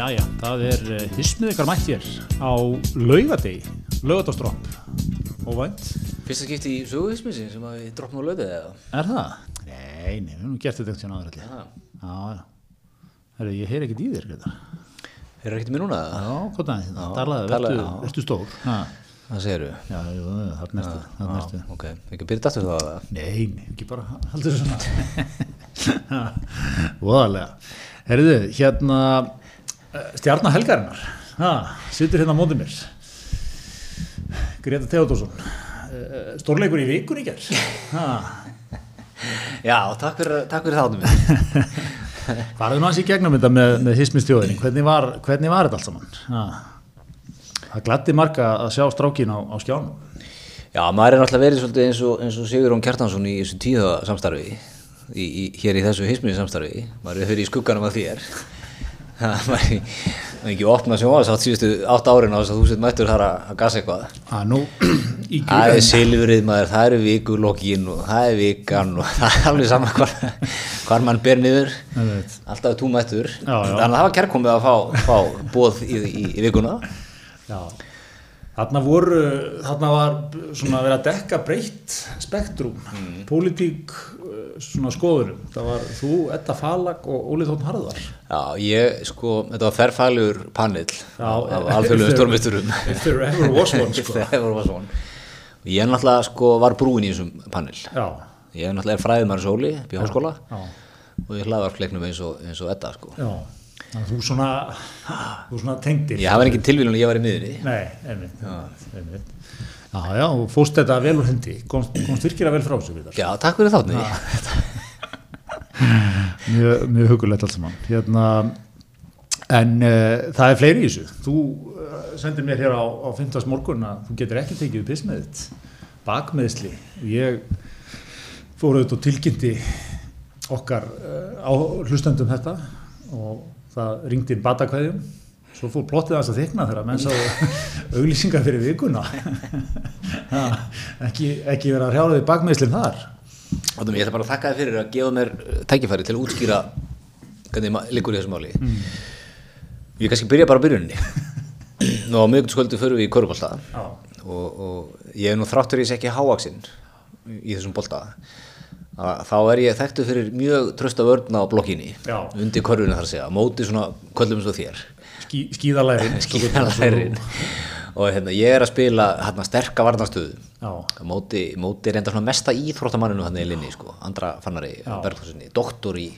Jæja, það er uh, hismið ykkar mætt hér á laugadegi, laugadagstrópp og vænt. Fyrsta skipti í söguhismisi sem að við droppum á löðið eða? Er það? Nei, nei, við erum gert þetta ekkert svona aðra allir. Já. Já. Herru, ég heyr ekkert í þér, Greta. Er það ekkert mér núna? Já, það er þetta? Já, Talaðu, vertu stór. Það segir þú? Já, jú, þarna ertu, þarna ertu. Ok, ekki að byrja dættu það eða? Nei, nei, ekki bara haldur svona. Voðalega. Herðu, hérna, eh, stjarnar helgarinnar, ha, situr hérna á mótið mér. Greta Theodorsson, eh, stórleikur í vikun í gerð. Já, takk fyrir, takk fyrir þáttum við. nú hans í gegnum þetta með, með hismistjóðinni, hvernig var, hvernig var þetta allt saman? Ha, það gladdi marga að sjá strákin á, á skjánum. Já, maður er náttúrulega verið svolítið eins og, eins og Sigurón Kjartansson í þessu tíða samstarfi, í, í, hér í þessu hisminni samstarfi, maður er fyrir í skugganum af þér. Það maður er maður er ekki opnað sjónvarsátt síðustu átt árin á þess að þú sett mættur þar að, gasa eitthvað. Ha, nú, Það er silfrið maður, það eru vikulokkin og það er vikan og það er alveg saman hvar, hvar mann ber niður. Alltaf tú mættur. Þannig að það var kærkomið að fá, fá bóð í, í, í vikuna. Já, þarna voru, þarna var svona vera að dekka breytt spektrum, Mm. pólitík, uh, svona skoðurum. Það var þú, Edda Falag og Óli Þórn Harðar. Já, ég sko, þetta var ferfælugur panel Já, af, if alþjóðlegum there- stórmisturum If there ever was one, sko. Það var svona og ég náttúrulega sko var brúin í þessum panel Já, ég náttúrulega er fræðumar sóli í háskóla já, og ég hlaðvar fleiknum eins og, eins og Edda sko já. Þú svona, þú svona tengdir. ég hafa ekki tilvílun að ég var í miðunni Nei, einmitt, einmitt. Já, já, og fóst þetta vel úr hendi, komst, komst virkilega vel frá þessu við Já, takk fyrir þátni mjög, mjög hugulegt allt saman. Hérna, en uh, það er fleiri í þessu. Þú uh, sendir mér hér á, á 15. morgun að þú getur ekki tekið þitt bakmeðsli ég fór auðvitað og tilkynnti okkar uh, á hlustendum þetta og það ringdi inn batakveðjum svo fór plottið hans að þykna þegar menn sá auglýsingar fyrir vikuna ha, ekki, ekki vera að hrjáða við bakmeðslinn þar Þannig ég ætla bara að þakka þér fyrir að gefa mér uh, tækifæri til að útskýra hvernig ma- liggur í þessu máli. Ég kannski byrja bara á byrjuninni. Nú á miðgundskvöldu förum við í körubólta Já. og, og ég er nú þráttur ég sé ekki hávaksinn í þessum bolta. Þá er ég þekktu fyrir mjög trösta vörna á blokkinni, Já. undir körfuna þar að segja, móti svona köllum svo þér. Skí, skíðalærin. Skíðalærin. Og hérna, ég er að spila hérna, sterka varnastöðu Já. móti, móti reynda svona mesta íþróttamanninu hann í linni sko, andra fannari Bergþórssoni, doktor í,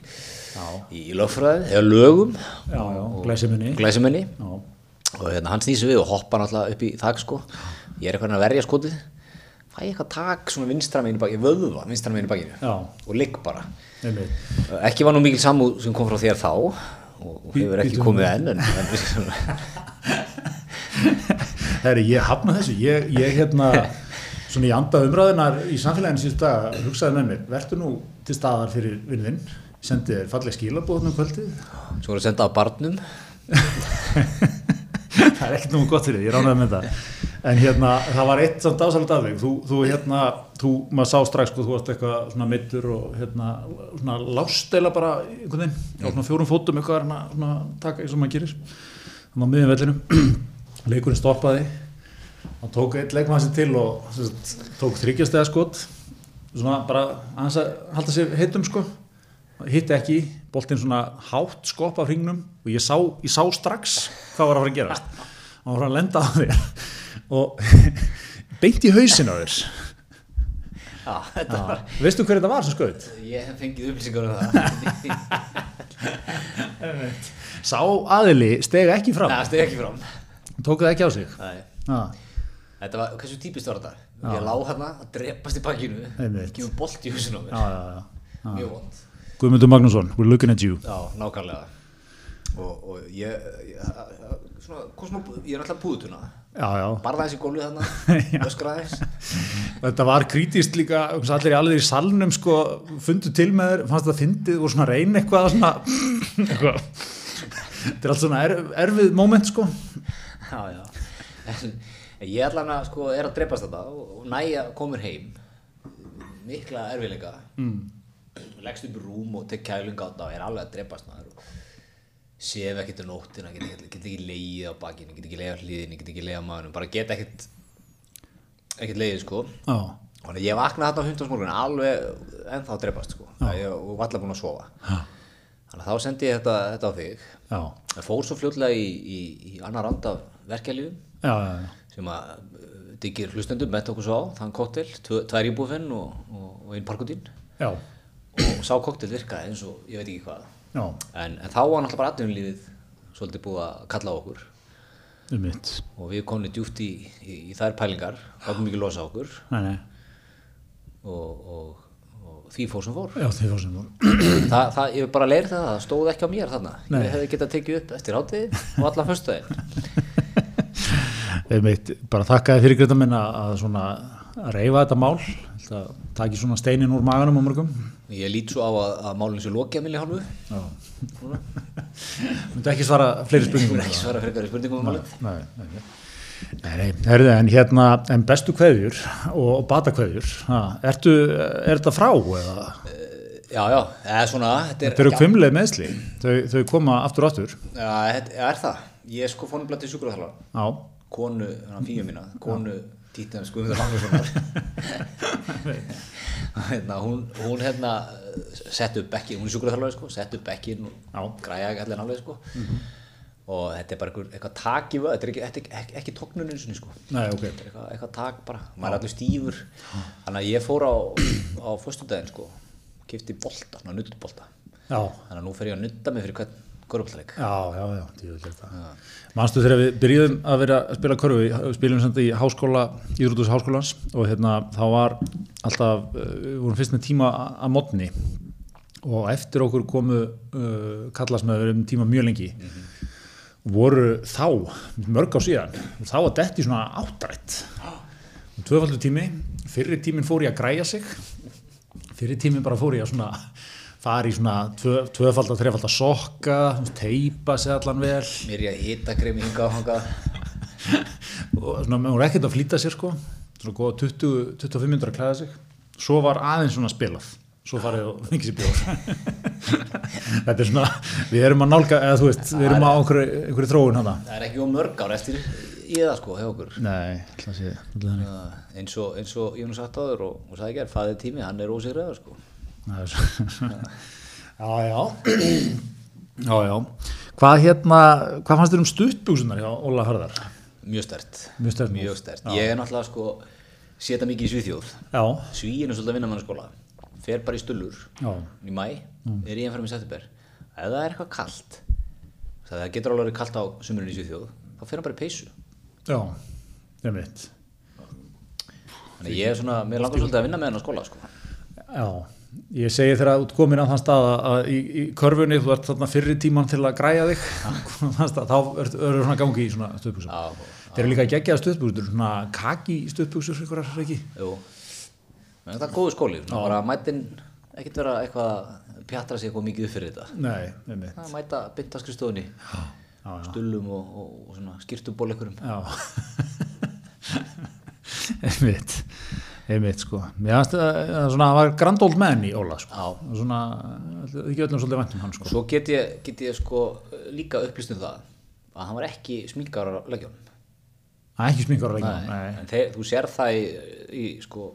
í lögfræði, eða lögum. Já, já, glæsimenni. já, og hérna, hann snýsi við og hoppa náttúrulega upp í þak sko, ég er eitthvað að verja skotið fæ ég eitthvað tak svona vinstra meginn í bakinu, vöðva vinstra meginn í bakinu Já. og ligg bara. Einmitt. Ekki var nú mikil samúð sem kom frá þér þá og, hefur ekki nú. komið enn en, en Herri, ég hafna þessu, ég, ég hérna svona í anda umræðunar í samfélaginu síðust dag, hugsaði með mér verður nú til staðar fyrir vinninn sendi þér falleg skilabóðnum kvöldið. Svo er að senda á barnum það er ekkert nú gott fyrir því, ég ránaði með það. En hérna, það var eitt samt ásalit af þig þú, þú hérna, þú, maður sá strax sko, þú varst eitthvað svona mittur og hérna, svona lástela bara einhvern veginn, á svona fjórum fótum eitthvað hérna, svona taka eins og maður gerir. Þannig á miðjum vellinum. Leikurinn stoppaði. Hann tók eitt leikmann sér til og sem sagt, tók þryggjastega skot. Svona bara aðeins að halda sér heitum sko. Hitti ekki, boltinn svona hátt skopp af hringnum. Og ég sá, ég sá strax hvað var að fara að gerast hann var að lenda á þér. Og beint í hausin á þér. Já, þetta var veistu hver þetta var sem skaut? Ég hef fengið upplýsingar um það. Sá aðili steg ekki fram. Það stegi ekki fram. Tók það ekki á sig. Nei. Þetta var, hversu típist var þetta? Ég lá hérna að drepast í bakkinu Einmitt. Kemur bolt í húsinu á mér. Já, já, já. Mjög vond. Guðmundur Magnússon, we're looking at you. Já, nákvæmlega. Og, og ég, ég, svona, kom smá, ég er alltaf púðutuna. Já, já. Barða þessi gólfið þarna Öskraði þess þetta var krítist líka allir í allir í salnum sko, fundu til með þér, fannst það fyndið og svona reyna eitthvað að svona eitthvað. þetta er allt svona er, erfið moment sko. Já, já. En, Ég allan að sko er að drepast þetta og, næja komur heim. Mikla erfiðleika. Mm. Leggst upp í rúm og tek kæling á þetta og er alveg að drepast maður. og sef ekkert um nóttina, get, get, get ekki leiðið á bakinu, get ekki leiðið á hlýðinu, get ekki leiðið á maðunum, bara get ekkert ekkert leiðið sko. Já, Þannig að ég vaknaði þarna á hundarsmorgun alveg ennþá að drepast sko. Að ég var allar búin að sofa. Þannig að þá sendi ég þetta, þetta á þig. Já, Það fór svo fljótlega í, í, í annar rand af verkefliðum já, já, já. sem að uh, diggir hlustendum með okkur svo á, þann koktel, tvær íbúfinn og, og, og einn parkutín já, og sá koktel virkaði eins og ég veit ekki hvað. já, en, en þá var náttúrulega bara aðdunlífið svolítið búið að kalla á okkur um mitt. og við komum djúft í, í, í þær pælingar gátum ekki losa okkur Nei, nei, og, og, og því fór sem fór já, fór sem voru. það, það, ég bara leir það, það stóð ekki á mér þarna Nei. ég hefði getað tekið upp eftir hátið og allan föstudaginn Um mitt, bara þakkaði fyrir gröta minna að svona að reyfa þetta mál. Það taki svona steinin úr maganum á mörgum. Ég lít svo á að, að málinn sem lokið að minni hálfu Já. Myndi ekki svara fleiri spurningum. ég ekki svara í spurningum um málið Nei, nei, nei. Nei, nei, en hérna, en bestu kveðjur og, og bata kveðjur, ertu, er þetta frá eða? já, já, eða svona þetta er, Þetta eru kvimleið meðsli, þau, þau koma aftur og aftur. já, þetta er það ég sko fónum blættið sjúkurðarþjálfar Já, konu, hann fíu mína, konu títið Guðmundur Magnússonar hérna, hún, hún hérna sett upp bekkin, hún er sjúkurþjálfari sko, sett upp bekkin og græja allir alveg sko. Og þetta er bara eitthvað tak í vöð þetta er ekki, ekki, ekki, ekki tóknun eins og sko. Nei, ok. Þetta er eitthvað, eitthvað tak bara, maður er allir stífur. Þannig að ég fór á, á föstudaginn sko, kifti bolta, svona nuttbolta Já, þannig að nú fer ég að nutta mig fyrir hvern korfballleik já, já, já, djúvill það. Manstu þegar við byrjuðum að vera að spila körfu, við spilum samt í háskóla, Íðrútus háskólans og hérna þá var alltaf, uh, við vorum fyrst með tíma að modni og eftir okkur komu uh, kallast með um tíma mjög lengi. Voru þá, mörg á síðan, þá var detti svona áttrætt. Tvöfaldur tími, fyrri tímin fór ég að græja sig fyrri tímin bara fór ég að svona fara í svona tvö, tvöfaldar, þrefaldar sokka teipa sig allan vel. Mér er ég að hita kremi hinga og hanga og svona, hún er ekkert að flýta sér sko. Svona góða 20, 25 minnur að klæða sig. Svo var aðeins svona spilað. Svo farið og fengið sér bjór. Þetta er svona við erum að nálga, eða þú veist, við erum á einhverju, einhverju þróun hana. Það er ekki um mörg ár eftir í það sko, hjá okkur. Nei, það sé það Já, eins og, eins og ég nú sagt áður og, og sagði ekki fæðið tími, hann er ósigraður sko. er já, já. Já, já. Hvað hérna, hvað fannst þér um stuttbúsunar hjá Óla Harðar mjög stert, Mjög sterkt. Mjög stert. ég er náttúrulega sko setja mikið í Svíþjóð. Já, Svíin er svolítið að vinna mannaskóla fer bara í stullur. Já, í mæ, er í ennfærum í september. Ef það er eitthvað kalt það getur alveg verið kalt á sumurinn í Svíþjóð þá fer hann bara í peysu. Já ég veit þannig að ég er svona, mér langar svolítið að vinna með hann á skóla sko. Já, ég segi þegar þú ert komin á þann stað að- að í, í körfunni þú ert þarna fyrri tíman til að græja þig stað, þá eru svona gangi í svona. Já, Þeir eru líka geggjaða stuðbuxur, svona kaki stuðbuxur ykkur er er góðu skóli, bara mætin ekkert vera eitthvað að pjatra sig eitthvað mikið upp fyrir þetta. Nei, það er mæta bynda skrifstofunni Já, já. stullum og, og, og skýrtuból Já. einmitt, einmitt sko. Það var grand old man í Óla sko. Svona, ekki öllum svolítið væntum hann sko. svo get ég, get ég sko líka upplýst um það að hann var ekki sminkar á er ekki sminkar á. Nei. þeir, þú sér það í, í sko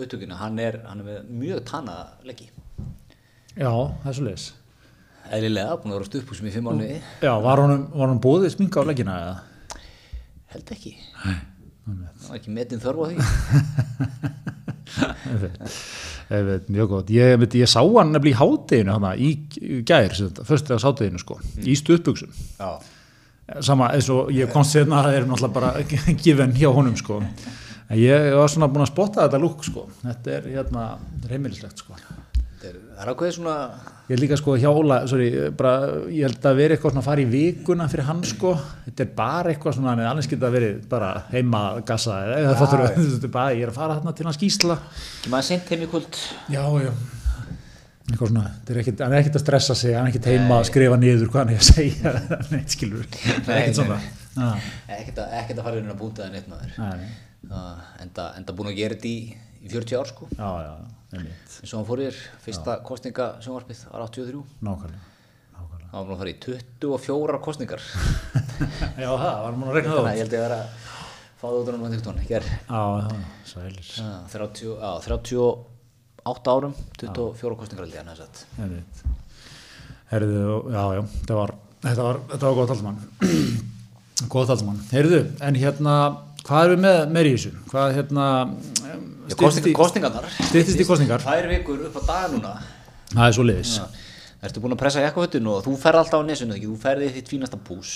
upptökinu, hann er, hann er mjög tanaða leggi Já, það er svo leis. eðlilega, búin að vera stuðpúsum í fimm mánuði Já, var honum, var honum búið sminka á leggina eða? held ekki það var ekki metin þörf á því mjög gott. Ég, ég sá hann nefnilega í hádeginu hana, í í gær, fyrst eða sádeginu sko, í stuðbuxum. já, Sama eins og ég komst sérna að það er náttúrulega bara given hjá honum sko. En ég var svona búin að spotta þetta lúk sko. Þetta er hérna, þetta er heimilislegt sko. það er, það er ákveðið svona Ég er líka sko hjá Óla, sorry, bara, ég held að vera eitthvað svona að fara í vikuna fyrir hann sko. Þetta er bara eitthvað svona, en annars geta verið bara heima gassa eða eða fattur, þetta er bara, ég er að fara þarna til hans gísla. ekki maður sent heim í kvöld Já, já. Eitthvað svona, er ekkit, hann er ekkit að stressa sig, hann er ekkit heima að skrifa niður hvað hann er að segja, neitt skilur, það er nei, svona. Já, ekkert að, ekkert að fara inn að búta það neitt maður. Það- enda, enda búin að gera þetta í, í 40 ár sko já, já, einmitt, eins og hann fór yfir, fyrsta kostninga sjónvarpið var 83 nákvæmlega, nákvæmlega. Það var búin að fara í 24 kostningar. Já, það, var múin að rekna það Þannig að út. ég held ég að vera að fá það út á náttúrulega tónu. Hér, Já, já, sælir. já, 30, já, 38 árum, 24 kostningar held ég að. Einmitt. Herðu, já, já, þetta var, þetta var, þetta var gott allmann. gott allmann. Herðu, en hérna, hvað erum við með meir í þessu? Hvað, hérna, Já, styttist kostning, í- í kostningar? Tvær vikur upp á dag núna. Það er svo liðis. Já. Ertu búin að pressa jakkafötun og þú ferð alltaf á nesunu? Þú ferði þitt fínasta pús.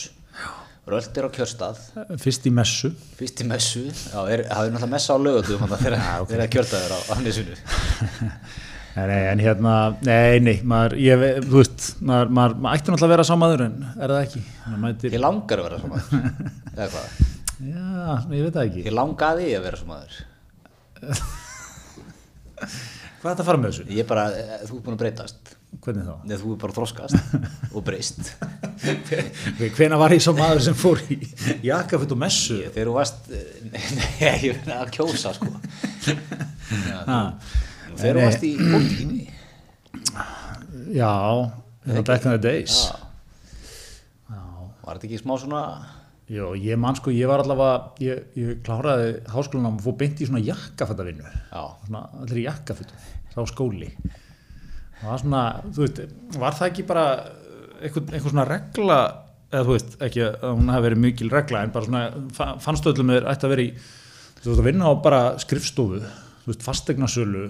Rölt er á kjörstað. Fyrst í messu. Fyrst í messu. Já, er, það er náttúrulega messa á lögutum þegar okay. er kjörstaður á, á nesunu. Nei, en hérna, nei, nei, maður, ég, þú veist, maður, maður, maður ætti náttúrulega að vera sámaður en er það ekki? Ég langar að vera svo maður. Eða hvað? já, ég veit það ekki. Ég langaði að vera svo maður. Hvað er þetta að fara með þessu? Ég bara, eh, þú er búin að breytast. Hvernig þá? Nei, þú er bara þroskast og breyst. Hvena var ég svo maður sem fór í jakkafutt og messu? Ég, þegar þú varst, eh, nei, ég finna að kjósa, sko. Þegar þú varst í pólitíkinni. Já, þetta back in the days. Já. Var þetta ekki smá svona, Jó, ég man sko, ég var allavega, ég, ég kláraði háskólanum og fór beint í svona jakkafattavinnu. já, Svona allir í jakkafuttum, þá skóli. Það var svona, þú veist, var það ekki bara eitthvað, eitthvað svona regla, eða þú veist, ekki að hún hafi verið mikil regla, en bara svona, fa- fannst öllum er ætti að vera í, þú veist, að vinna á bara skrifstofu, þú veist, fastegnasölu,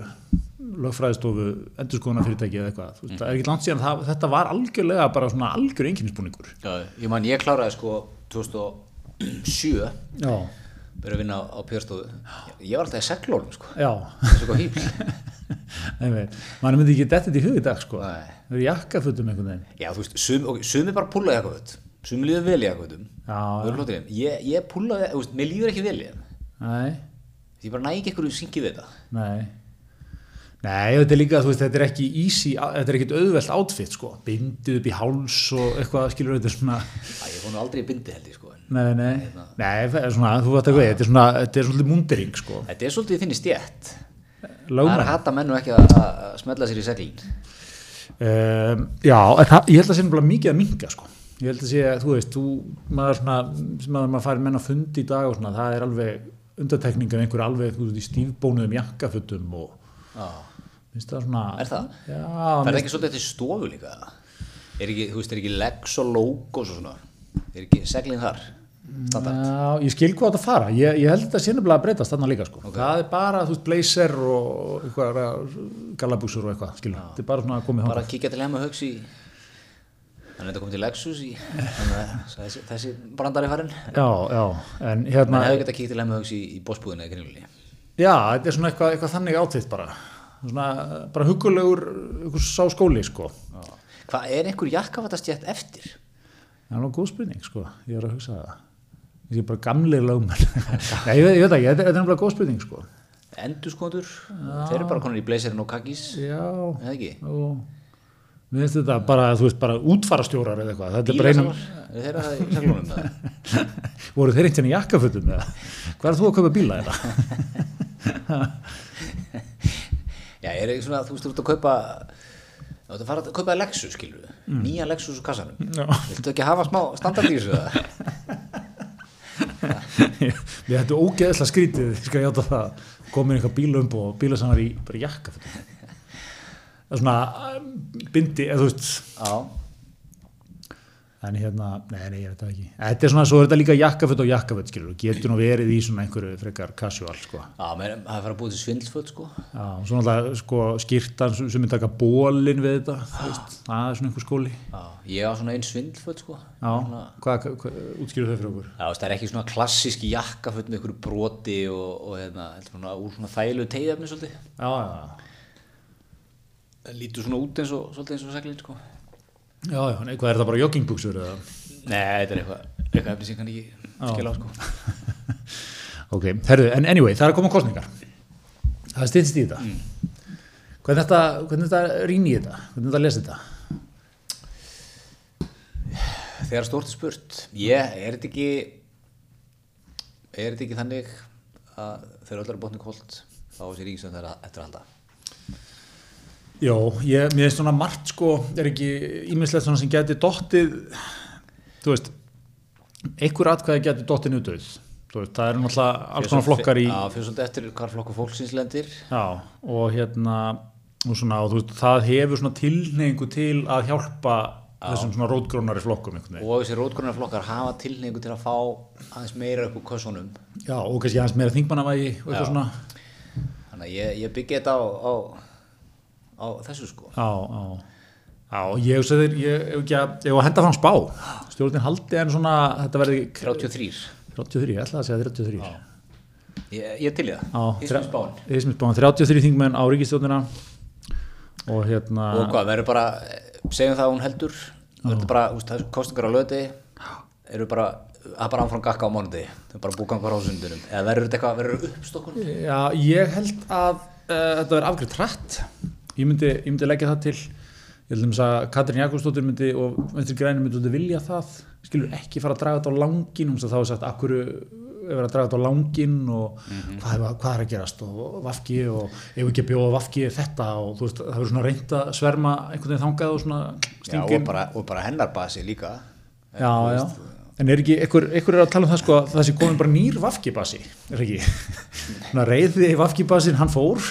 lögfræðistofu, endurskoðunarfyrirtæki eða eitthvað, veist, það er ekki langt síðan, það, þetta var algjörlega bara svona algjör einkennisbúningur. já, ég man, ég kláraði sko 2007, Já, byrja að vinna á, á pjörstofu. Ég var alltaf í seglólum, sko. já. Það er svo hvað hýpl. Mann myndi ekki í hug í dag sko Nei. það er jakkafutum einhvern veginn Já, þú veist, sumi, okay, sumi bara púlaði jakkaföt, sumi líður vel flottir þeim. Ég, ég púlaði, mér líður ekki vel Ég bara næ ekki einhverju syngið þetta. nei nei, þetta er líka, þú veist, þetta er ekki easy, þetta er ekkit auðvelt outfit sko bindið upp í háls og eitthvað skilur þetta svona, Æ, ég nú aldrei í bindi held ég, sko. nei, nei nei, það er svona, þú veit ekki, þetta er svona þetta er svona mundering sko Þetta er svolítið þinni stjætt. Það er að hata menn og ekki að, að að smella sér í seglín. um, já, en það, ég held að sé nefnilega mikið að minga sko ég held að sé, þú veist, þú maður svona, sem að maður fær menn að fundi í dag og svona, það er alveg undartekningar einhver alveg, þú veist, í stífbónuðum jakkafutum og Já. Það svona... Er það? Já, Það er ekki svolítið til stofu líka. Er ekki, þú veist, er ekki legs og logos og svona. Er ekki seglín þar? Standard. Já, ég skil hvað þetta fara. Ég, ég held að sé nefnilega að breytast þarna líka, sko. Það er bara, þú veist, blazer og eitthvað gallabúsur og eitthvað, skilur. Þetta er bara svona að komið Bara hóna. að kíkja til hemma hugs í... Þannig að þetta komið til Lexus í... Þessi, þessi brandari farinn. Já, já, en hérna, hefði getað kíkt til hemma hugs í, í bósbúðinu eða kringlunni. já, þetta er svona eitthvað, eitthvað þannig átvitt bara. Svona, bara hugulegur, eitthvað sá skóli, sko. Hvað er einhver jakkafatastjætt eftir? Það er nú góð spurning, sko. Ég er að hugsa það. Ég er bara gamli lögmenn. Nei, ég ég veit ekki, þetta er nefnilega góð spurning, sko. Endurskoður? Þeir eru bara konar í blazerinn og kakkís. Já, Eða ekki? og mér finnst þetta bara, þú veist, bara útfarastjórar eða eitthvað, þetta er bara einum þeir að það í seglunum með það? voru þeir einhvern í jakkafutum eða hvað er þú að kaupa bíla þetta? Já, er ekki svona, þú veist, þú ert að kaupa Þú ert að fara að kaupa Lexus, skilur við Nýja Lexus úr kassanum. Viltu ekki hafa smá standard í þessu það? Við hættu ógeðslega skrítið, ég skal játa það komin eitthvað bílumb og bílasannar í bara jakkafutum það er svona bindi, eða þú veist Já, en hérna, nei, nei, ég veit það ekki. Þetta er svona, svo er þetta líka jakkafut og jakkafut skilur, og getur nú verið í svona einhverju frekar casual, sko. Já, menn, það er fara að búið til svindlföt, sko. Já, og svo náttúrulega sko skýrtan sem er taka bólin við þetta, veist, það er svona einhver skóli. Já, ég á svona einn svindlföt, sko. Já, hvað, hvað útskýru þau fyrir okkur? Já, það er ekki svona klassíski jakkaföt með einhverju broti og, og hérna, svona, úr svona þælu tegðefni svolítið. Já, já, já. Já, já, nei, hvað er það bara joggingbuxur eða? Nei, þetta er eitthvað, eitthvað efni sem kann ekki skila á, sko Ok, herðu, en anyway, það er að koma kostningar. Það stýttist í þetta. Hvernig þetta, hvernig þetta rýni í þetta? Hvernig þetta lesi þetta? Þegar stórt er spurt, ég, er þetta ekki er þetta ekki þannig að þegar öll eru botni kvöld þá sé ríkistönd þeirra eftir að halda Jó, ég, mér finnst svona margt sko, er ekki ímislegt svona sem geti dottið, þú veist, einhver atkvæði geti dottið nýttuð, þú veist, það eru náttúrulega alls konar flokkar í, Já, fyrir svolítið eftir hvar flokkur fólksins lendir. Já, og hérna, og svona, og þú veist, það hefur svona tilneyingu til að hjálpa þessum svona rótgrónari flokkum einhvern veginn. og þessi rótgrunar flokkar hafa tilningu til að fá aðeins meira upp úr kössunum. Já, og kannski aðeins meira þingmannavægi og eitthvað Já. svona, þannig að ég, ég byggi þetta á, á, á þessu sko. Já, já. Já, ég hugsa þér, ég hef ekki að, ég hef að henda fram spá, stjórnin haldi en svona, þetta verði 33 33, ég ætla að segja 33. ég, ég til í það, Já, spáin. Íslandsbáin 33 þingmenn á ríkistjórnina og hérna og hvað, verður bara, segjum það að hún heldur? Verður bara, úst, það kostingar á löti eru bara að bara áfram gakka á mánuði, það er bara búgangar á sundunum. Eða verður þetta eitthvað, verður uppstokkun? Já, ég held að uh, þetta verði afgriðt hratt ég myndi, ég myndi leggja það til. Ég held að Katrin Jakobsdóttir myndi og Vinstri Græni myndi vilja það. Skilur ekki fara að draga þetta á langin um þá er sagt, akkur er að draga þetta á langin og hvað, er, hvað er að gerast og vafki og ef ekki að bjóða vafki þetta og þú veist, það verður svona reynd að sverma einhvern veginn þangað og svona Já, stingin. og, bara, og bara hennar basi líka. Já, já. En er ekki, einhver, einhver er að tala um það sko að það sé komin bara nýr vafkibasi, er ekki? Svona reyði vafkibasin, hann fór,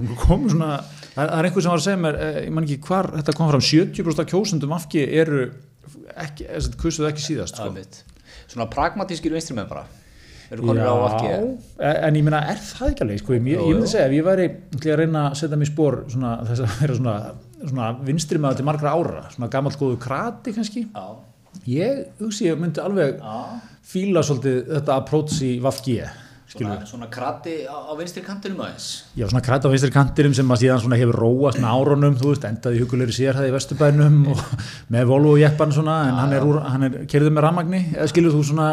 hún kom svona, það er einhver sem var að segja mér, eh, ég man ekki hvar þetta kom fram, 70% af kjósundum vafki eru ekki, þess að kusuðu ekki síðast, sko. mitt. Svona pragmatískir vinstrimenn bara. Eru konur á ekki e- en ég meina, er það ekki alveg, sko, ég, ég myndi segja, ef ég væri að reyna að setja í spór þess að vera svona, svona vinstri maður til margra ára, svona gamall góðu krati kannski, Já, ég hugsi, ég myndi alveg já. fíla svolítið þetta approach í Vafgi Svona, svona krati á, á vinstri kantinum aðeins. Já, svona krætt á vinstri kantirum sem að síðan hefur róast með árunum, þú veist, endaði hugulegri sérhæði í Vesturbænum með Volvo og Jeppan svona, en hann er, er kerðið með rammagni, eða skilur þú svona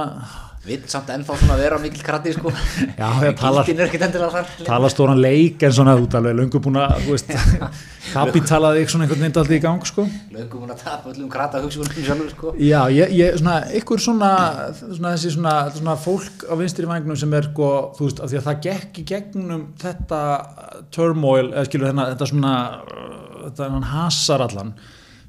Vill samt ennþá svona vera mikil krati sko. Já, endilega þar. tala stóran leik en svona út alveg löngu búin að, kapitalaði svona einhvern veginn alltaf í gang, sko. Löngum hún að tapa öllum krata hugsunum sjálfur sko. Já, ég, ég, svona, ykkur svona, svona þessi svona, svona fólk á vinstri vagnum sem er, sko, þú veist, af því að það gekk í gegnum þetta turmoil, eða skilur þennan, þetta svona, þetta hann hasar allan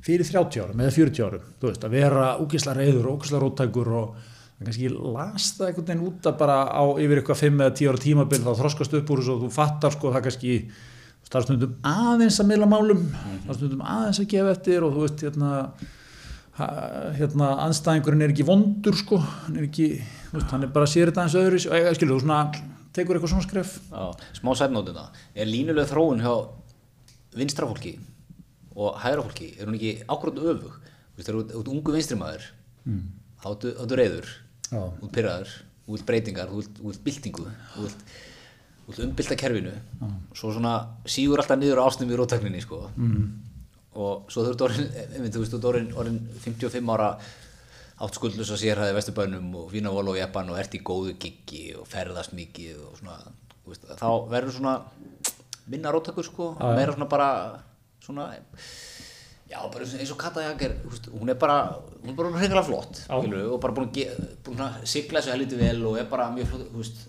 fyrir 30 árum eða 40 árum, þú veist, að vera úkisla reyður og úkisla róttækur og kannski las það einhvern veginn út að bara á yfir eitthvað 5 eða 10 ára tímabil þá þroskast upp úr þessu og þú fattar sko það kannski starfstundum aðeins að miðla málum starfstundum aðeins að gefa eftir og þú veist hérna hérna anstæðingurinn er ekki vondur sko hann er ekki, þú veist, hann er bara sér þetta aðeins öðru og skilur þú svona tekur eitthvað svona skref? Já, smá sætnótuna er línulega þróun hjá vinstra fólki og hægra fólki er hún ekki ákvörðu öfug? Þú veist, þú ert- ungu vinstri maður mm. áttu- áttu reyður. Þú ert pyrraður, þú vilt breytingar þú vilt byltingu þú vilt umbylta kerfinu svo svona sígur alltaf niður ásnum í rótækninni sko. mm. og svo þú ert orðin einmitt, þú veist, þú ert orðin, orðin 55 ára átt skuldlösa sérhæði vesturbænum og fína vol og jeppan og ert í góðu giggi og ferðast mikið og svona, veist, þá verður svona minna róttakur sko, meira svona bara svona já, bara eins og- Kata Jager hún er bara, hún er bara hreikala flott skilurðu, og bara búin að, búin að sigla þessu helviti vel og er bara mjög flott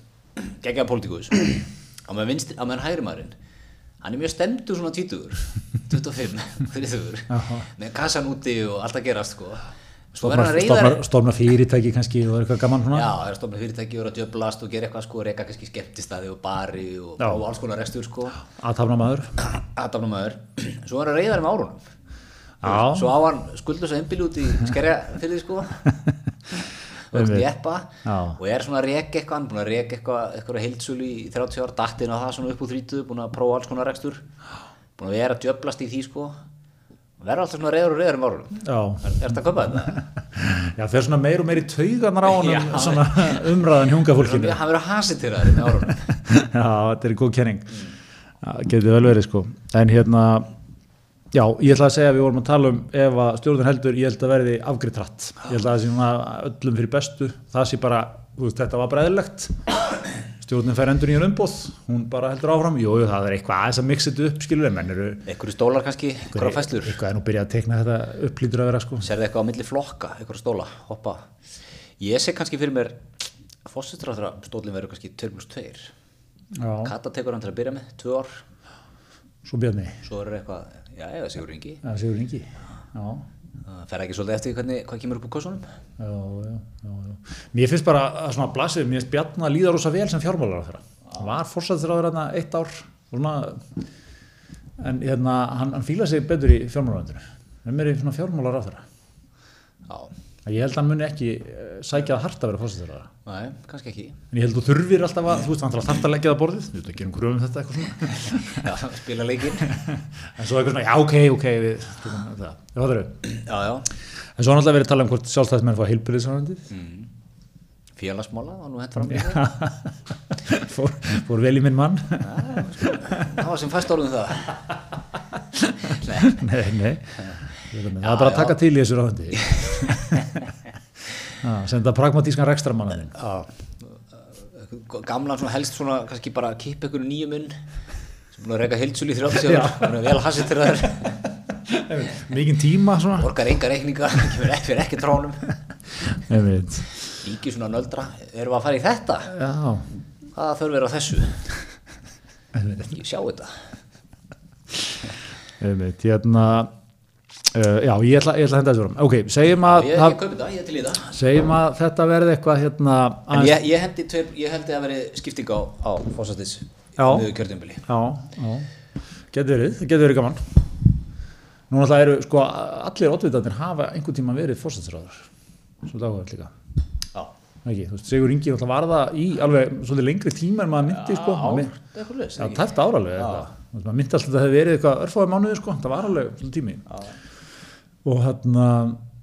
geggjaða pólitíkus á meðan vinstri, á meðan hægri maðurinn hann er mjög stemdur svona 20 25, 30 með kassan úti og allt að gerast sko. Svo reyðar stofna, stofna fyrirtæki kannski og eitthvað gaman svona? Já, það stofnað fyrirtæki og vera djöblast og gera eitthvað sko, reyka kannski skemmtistæði og bari og, og alls konar restur sko, aðtafna maður aðdafnamaður svo er hann reyðar með árunum. Svo á hann skuldlösa einbíli út í skerja fyrir því sko. Og jeppa. Já. og er svona að reka eitthvað hann er búin að reka eitthvað, eitthvað heildsölu í 30 ár dattinn á það svona upp úr 30 búin að prófa alls konar rekstur. Búin að vera djöblast í því sko. Verður alltaf svona reyður og reyður með árunum. Já, er, er þetta að köpa þetta? já þeir svona meir og meir í tauganar á Já. svona umræðan hjunga fólkinu hann verður að hasi til það Já, þetta er góð kenning. Já, getur vel verið sko. En hérna já, ég ætla að segja að við vorum að tala um ef að stjórnur heldur, ég held að verði afgriðt hratt. Ég held að það sé svona öllum fyrir bestu. Það sé bara, þú veist, þetta var bræðilegt stjórnum fær endur nýjan umbóð hún bara heldur áfram, jú, það er eitthvað aðeins að mixa þetta upp, skilur en menn eru einhverju stólar kannski, einhverja fæslur eitthvað er nú byrjað að tekna þetta upplýtur að vera sko. Serðu eitthvað á milli flokka, einhverja stóla, hoppa. Ég sé kannski fyrir mér fósitráþra stólinn verður kannski 2 plus 2 já, Kata tekur hann til að byrja með, 2 ár. Svo Bjarni, svo er eitthvað, já, eða Sigur Ingi. Eða Sigur Ingi. Já, það fer ekki svolítið eftir hvernig, hvað kemur upp úr kossunum? Já, já, já, já. mér finnst bara að svona blasið, mér finnst Bjarni að líða rosa vel sem fjármálar á þeirra, hann var fórsættir á þeirra eitt ár svona en hérna, hann, hann fíla sig betur í fjármálaröndinu, hann er svona fjármálar á þeirra já, ég held að hann muni ekki eh, sækja það hart að vera fórsættir á þeirra nei, kannski ekki. En ég held að þú þurfir alltaf að, þú veist, hann þarf að leggja það borðið, þú veist, ekki um kröfum þetta eitthvað svona. Já, spila leikinn. En svo eitthvað svona, já ok, ok við, það, það. Var þau já, já, en svo er náttúrulega verið að tala um hvort sjálfstæðismenn fá heilbyrðisaröndið félagsmála var nú hent fram það fór, fór vel í minn mann. Það það það er bara að taka til í þessu ráðandi senda pragmatískan rekstramann að gamlan svona helst svona kannski bara kippa ykkur nýjum inn sem búin að reyka heilsul í 30 ára hann er vel hassið til það mikinn tíma svona. Orgar enga reikninga kemur fyrir ekki trónum. Líki svona nöldra erum við að fara í þetta? Já, hvaða þörf er á þessu? Ég sjá þetta. Einmitt, hérna uh, já, ég ætla, ég ætla að henda þessu fram ok, segjum að, ég, ég það, ég í það segjum að þetta verði eitthvað hérna en ég, ég hendi tveir, ég held að veri skipting á, á fósastis Já. miður kjörðumbili Já, já, getur verið, það getur verið gaman. Nú náttúrulega eru, sko, allir oddvitarnir hafa einhvern tíma verið fórstætsræður, svolítið áhugað líka. já, Ekki, þú veist, Sigur Ingi var það í alveg svolítið lengri tíma en maður myndi, sko. já, það Já, tæft veist, Maður myndi alltaf að það hefði verið eitthvað örfáði mánuði, sko, það var alveg svolítið tími. Og hérna,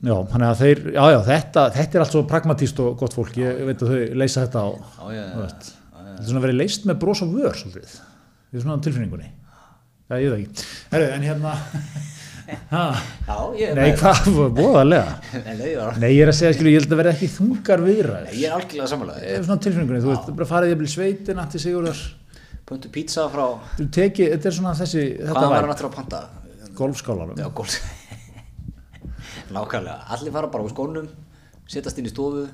já, þannig að þeir, já, já, þetta, þetta er allt svo pragmatíst og gott fólk, ég veit að þau leysa þetta á. Þetta er svona verið leist með bros og vör, svolítið. Þetta er svona á tilfinningunni. Já, ég veit ekki. Herru, en hérna, ha, já, nei, hvað, bóðarlega. Nei, nei, ég er að segja, skilu, ég held að vera ekki þungar. Nei, ég er algjörlega samanlega Það er svona tilfinningunni, þú veist, bara farið ég að bli sveitina til Sigurðar. Pöntu pizza frá þetta er svona þessi, þetta var var hann aftur að panta? golfskálanum. Já, gól Nákvæmlega, allir fara bara úr skónum setjast inn í stofu,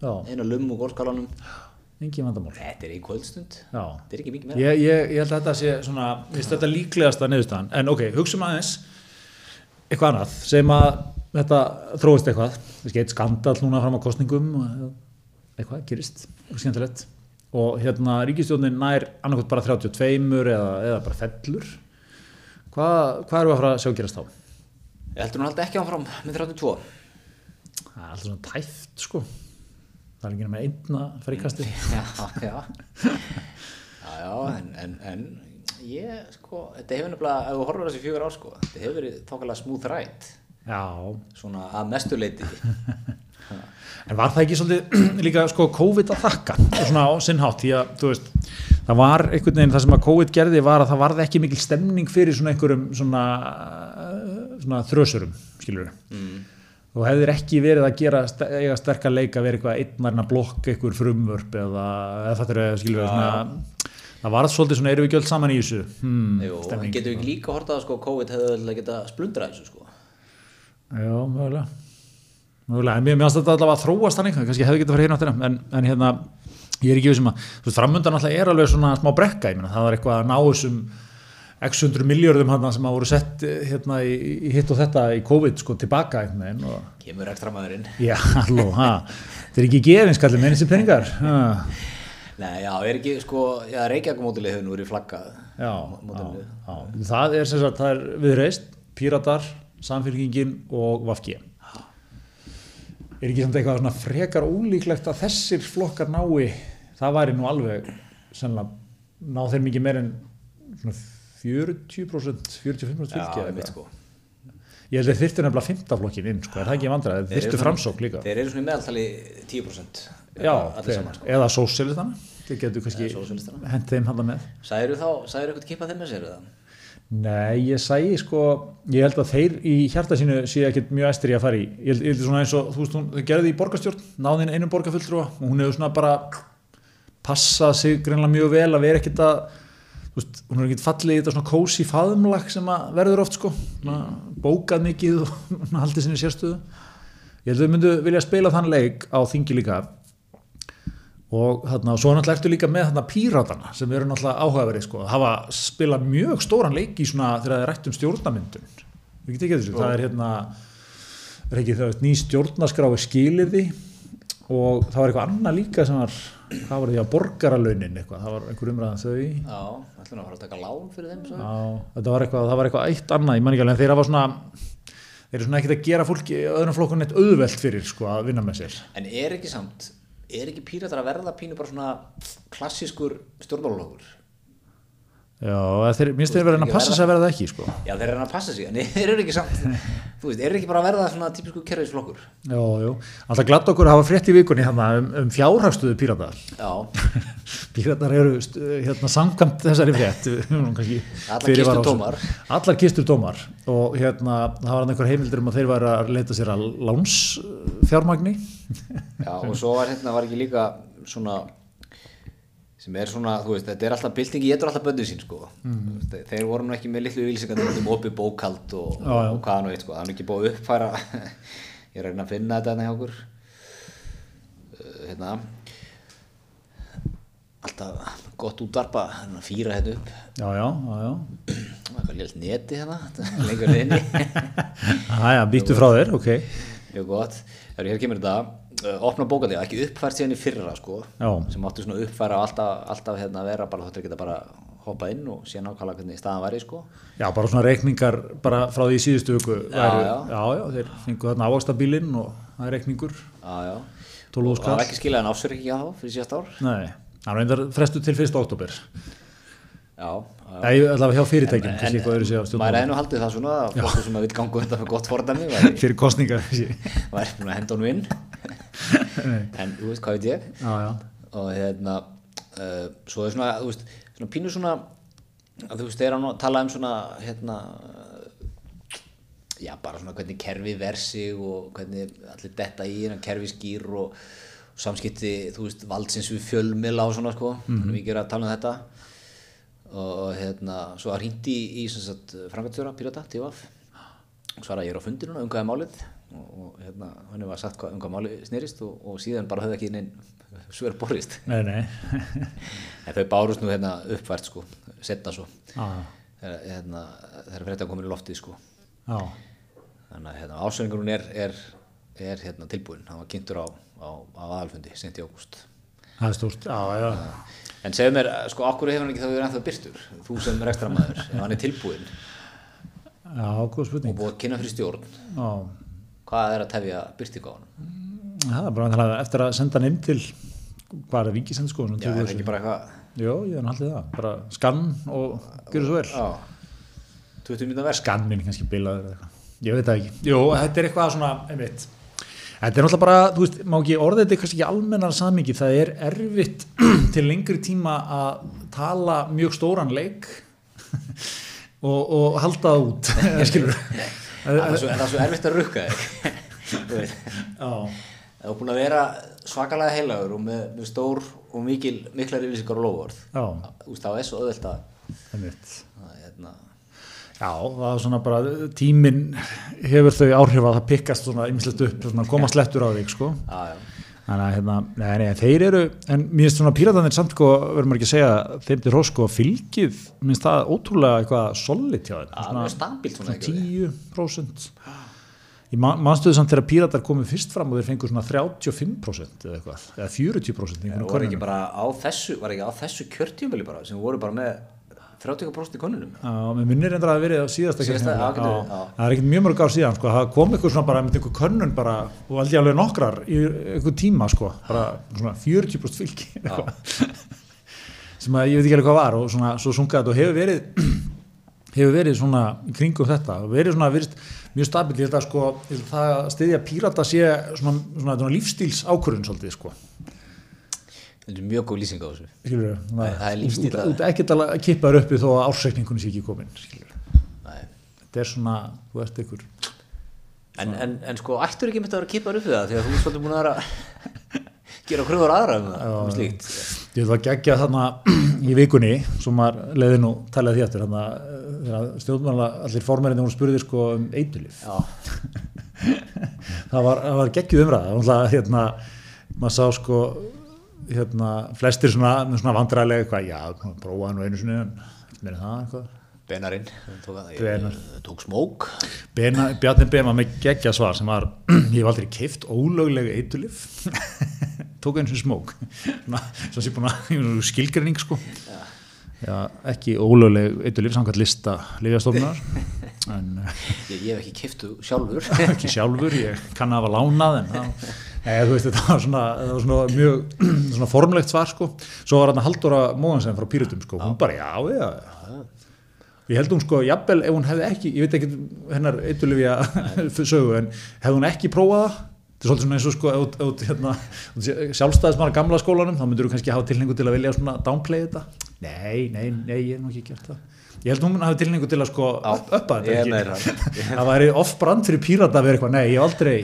Já. eina lumm úr gólskálanum engin vandamál. Þetta er í kvöldstund. Já. Þetta er ekki mikið meira. Ég, ég, ég held að þetta sé svona, ég veist þetta líklegasta niðurstaðan, en ok, hugsaum aðeins eitthvað annað, sem að þetta þróist eitthvað, þessi eitt skandal núna fram á kostningum og eitthvað gerist, eitthvað skemmtilegt. Og hérna ríkistjónin nær annarkot bara 32 eða, eða bara fellur. Hvað, hvað eru að fara að sjá gerast þá? Ég heldur hún haldi ekki áfram með 32 Það er alltaf svona tæft sko. Það er ekki með einna fríkasti Já, já. Já, já, en, en, en ég, sko, þetta hefur nefnilega ef horfir á þessi fjögur ár, sko þetta hefur verið þokkalega smooth ride. Já, svona að mestu leiti En var það ekki svolítið líka sko COVID að þakka? Svona á sinnhátt því að þú veist það var einhvern veginn það sem að COVID gerði var að það varði ekki mikil stemning fyrir svona einhverjum svona, svona þrösurum skilur mm. og hefðir ekki verið að gera eiga sterkar leik að vera eitthvað einnarna blokk einhver frumvörp eða, eða þetta er skilur Já, svona, það var svolítið svona erum við ekki öll saman í þessu hmm, Jú, stemning. getum við ekki líka hortað að sko COVID hefði öll geta splundrað þessu, sko Já, mögulega mögulega, en mér finnst þetta allavega að þróast þannig kannski hefði getið að fara hérna áttina en, en hérna, ég er ekki við sem að þú veist, framöndan alltaf er alveg svona smá brekka ég meina, það var eitthvað að ná þessum x hundru miljörðum hann sem að voru sett eh, hérna í, í hitt og þetta í COVID sko tilbaka einhvern veginn Kemur ekstra maðurinn. Já, halló, ha. Þetta er ekki gefinskallið með þessi peningar Nei, já, er ekki, sko, já, Reykjavík-mótilið hefur nú verið flaggað. Já, mótilið. já, já, það er sem sagt, það er viðreist, píratar samfélkingin og vafki er ekki samt eitthvað svona frekar ólíklegt að þessir flokkar nái? Það væri nú alveg sennilega ná þeir mikið meir en svona 40% 45% fylgi Já, eða einmitt, eitthvað. sko. Ég held að þeir þyrftu nefnilega 15 flokkin inn sko, er það ekki vandræð, þeir svona- framsók líka. Þeir eru svona í meðaltali 10% já, þeir, saman, sko. eða sósélistana þeir getur kannski hent þeim handa með. Sæður þá, sæður eitthvað kippa þeim með sér eða? Nei, ég sæi sko, ég held að þeir í hjarta sínu sé ekkert mjög æstir í að fara í. Ég held, ég held svona eins og, þú veist, hún gerði í borgarstjórn, náðin einum borgarfulltrúa og hún hefur svona bara passað sig greinlega mjög vel að vera ekkert að, veist, hún er ekkert fallið í þetta svona kósi faðumlag sem að verður oft sko, bókað mikið og haldið sinni sérstöðu. Ég held að þau myndu vilja spila þann leik á þingi líka. Og þarna, svo náttúrulega ertu líka með þarna píratana sem eru náttúrulega áhugaverið sko, hafa spilað mjög stóran leik í svona þegar það er rætt um stjórnamyndun við getum ekki þessu, það er hérna er ekki það ný stjórnaskrái skilirði og það var eitthvað annað líka sem var, hvað var því að borgaralaunin eitthvað, það var einhver umræðan þau Já, ætlum að fara að taka lán fyrir þeim. Já, var eitthvað, það var eitthvað eitt annað, ég man ekki alveg, en þeir hafa svona þeir eru svona ekkert að gera fólki öðrum flokkun eitt auðvelt fyrir sko að vinna með sér En er ekki samt, er ekki píratar að verða pínu bara svona klassískur stjórnmálulókur? Já, þeir, minnst þeir verið að passa sig að verða það ekki sko. Já, þeir eru að passa sig, en þeir eru ekki samt, þú veist, þeir eru ekki bara að verða svona típisku kerfisflokkur. Já, já, alltaf glatt okkur að hafa frétt í vikunni hérna, um, um fjárhagstuðu pírata. Já, Píratar eru hérna samkvæmt þessari frétt Allar kistur tómar. Allar kistur tómar. Og hérna það var einhver heimildur um að þeir væri að leita sér að lánsfjármagni. Já, og svo var hérna, var ekki líka svona, sem er svona, þú veist, þetta er alltaf byltingi, ég er alltaf böndu sín, sko. Mm. Þeir voru nú ekki með litlu yfirlýsingar um opið bókald og, Já, já. og hvað nú eitt, sko. Það er ekki búið að uppfæra, ég er að reyna að finna þetta hérna hjá okkur. Uh, Hérna, alltaf gott útvarpa, hérna, fýra hérna upp. Já, já, já, já Það var lélt neti hérna, lengur inni. Æja, býttu frá þér, ok Mjög gott. Þegar hér kemur þetta, opna bókaldi, ekki uppfært síðan í fyrra, sko, Já. sem áttu svona uppfæra alltaf, alltaf hérna vera bara þáttur geta bara hoppað inn og síðan nákvæmlega hvernig staðan væri, sko. Já, bara svona reikningar bara frá því síðustu viku Já, já. já, já, þeir fengu þarna ávaxtabílinn og það er reikningur Já, já. 12 Og það var ekki skilað en ásverð ekki á þá fyrir síðast ár. Nei, það er reyndar frestu til 1. oktober Já, já. Já, ég ætla að hjá fyrirtækjum, kannski eitthvað öðru sér á Maður stjórnum hefði nú haldið það svona að fólk sem að vil ganga þetta með gott fordæmi væri, fyrir kostningar Já, væri búin að henda honum inn. en þú veist hvað veit ég. já, og hérna uh, svo er svona, þú veist, svona pínu svona að þú veist, þeir að tala um svona hérna já, bara svona hvernig kerfi versi og hvernig allir detta í hérna kerfi skýr og, og samskipti, þú veist, valdsins við fjölmila og svona, sko, þannig við gerum að tala um þetta og, hérna svo að hringdi í, í frangatjóra, Pirata, TVF og svara ég er á fundinu núna, umgæði málið. Og, og hérna, henni var sagt hvað umgæði málið snerist og, og síðan bara höfði ekki neinn svör borist. Nei, nei. En þau bárust nú hérna uppvært sko setna svo. Þegar hérna, þegar fréttan komin í loftið sko. Já, þannig að hérna, ásöningur er, er, er hérna, tilbúin, hann var kynntur á, á, á aðalfundi, sent í ágúst. Það er stórt. Já, já, en segðu mér, sko, okkur hefur hann ekki þá verið ennþá byrtur þú sem rekstramæður, ef hann er tilbúin já, góð og spurning búið að kynna fyrir stjórn Já, hvað er að tefja byrtingu á hann það er bara vantilega eftir að senda hann inn til hvað er vikisend sko já, er ekki bara eitthvað? Jó, ég er náttúrulega það, bara skann og gjöru svo vel. Já, 20 minna versk Skannin kannski bilaður eða eitthvað. Ég veit það ekki. Jó, þetta er eitthvað svona, einmitt Þetta er náttúrulega bara, þú veist, má ekki orðið þetta er kannski ekki almennar samingi, það er erfitt til lengri tíma að tala mjög stóran leik og, og halda það út, skilur það er svo, það er svo erfitt að rukka þig. Það er búin að vera svakalega heilagur og með, með stór og mikil, miklar yfirlýsingar og lofvörð. Þú veist, það er svo öðvöld að, einmitt. að hérna, Já, það er svona bara, tíminn hefur þau áhrif að það pikkast svona ymslegt upp, svona koma slettur á þig, sko. Já, já, Þannig að hérna, nei, nei, þeir eru, en mér finnst svona píratanir samt sko, verður maður ekki að segja, þeim til hrós sko, fylgið, mér finnst það ótrúlega eitthvað solid hjá þeim, það er mjög stabílt svona ekki. 10%. Ég man- manstu þau samt þegar píratar komið fyrst fram og þeir fengur svona 35% eða eitthvað, eða 40% í Það einhvern voru ekki bara á þessu, var ekki á þessu kjörtjumili bara, sem voru bara með 30% í konunum. Mér minnir reyndar að það verið á síðasta það er ekkert mjög mörg ár síðan sko, það kom eitthvað svona bara með einhver könnun bara og aldrei alveg nokkrar í einhver tíma sko, bara svona 40% fylgi sem að ég veit ekki alveg hvað var og svona svo sungaði og hefur verið hefur verið svona kringum þetta. Og verið svona virst, mjög stabil ég held að sko, það að styðja pírata sé svona, svona, svona lífstíls ákvörðun svolítið sko Þetta er mjög góð lýsing á þessu. skilur Nei, það er lífstíll að- út ekkert að kippa þér uppi þó að ársreikningunni sé ekki komin skilur Nei. þetta er svona, þú ert ykkur En, en, en sko, ættur ekki mitt að vera kippar upp við það, því að þú er svolítið búin að vera að gera kröfur aðra um það, um slíkt. ég vil að gegja þarna í vikunni sem maður leiði nú talað því eftir þarna eh, þegar stjórnmála allir formerinni hún spurði sko um eitulif það var, var geggjuð umræða. Var hérna, maður sá sko hérna, flestir svona, svona vandræðilega eitthvað, já, prófaði nú einu sinni en það eitthvað. Benarinn Benar. tók smók. Bena, Bjarni Ben var með geggja svar sem var, ég hef aldrei keift ólöglega eitulif tók eins og smók. Svo sé búin að skilgreining sko. Já, ekki ólögleg eitulif samkvæmt lista lifjastofnar en eh, ég, ég hef ekki kiftu sjálfur. Ekki sjálfur, ég kann að hafa lánað en það, eða, þú veist, þetta var svona, þetta var svona mjög svona formlegt svar sko, svo var hann Halldóra Móhansen frá Pírutum sko, hún bara já, já, já. Ég held hún sko, jafnvel ef hún hefði ekki ég veit ekki hennar eitulifja sögu, en hefði hún ekki prófað það? Þetta er svolítið svona eins og sko ef þú, hérna, sjálfstæðismar gamla skólanum þá myndur þú kannski hafa tilningu til að vilja svona downplay þetta? Nei, nei, nei, ég hef nú ekki gert það. Ég held hún hafi tilningu til að sko uppa þetta ekki? það. væri off-brand fyrir pírata að vera eitthvað, nei, ég aldrei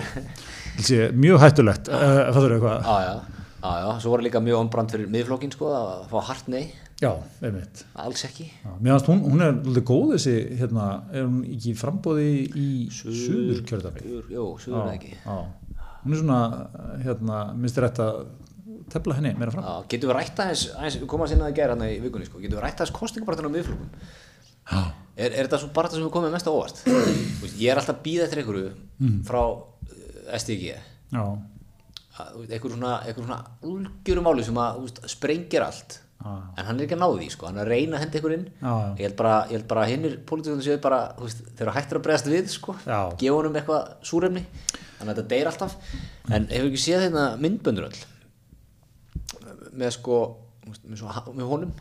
sé, mjög hættulegt uh, það er eitthvað, já, já, svo var líka mjög ombrand fyrir miðflokkin sko, að fá hart nei, já, einmitt. Alls ekki. Já, mér finnst hún, hún er alveg góð þessi hérna, er hún ekki frambóði í suður kjördami Suður, jú, suður eða ekki. já. hún er svona hérna, minnst þér rétt að tefla henni meira fram. Já, getum við rætt aðeins, aðeins við komum að sinna að gera hérna í vikunni sko, getum við rætt aðeins kostningabartinu á miðflokkum já, er, er þetta svo bara þetta sem við komum mest á óvart? Ég er alltaf að býða eftir einhverju frá STG já, að, þú veist, einhver svona, svona ulgjörum máli sem að veist, sprengir allt. Já. en hann er ekki að ná því sko, hann er að reyna að henda einhver inn. Já. ég held bara, ég held bara hinnir pólitíkunum séu bara, þeir eru hættir að bregðast við sko, gefa honum eitthvað súrefni. Þannig að þetta deyr alltaf. En hefur ekki séð hérna myndböndur öll? Með sko með, svo, með honum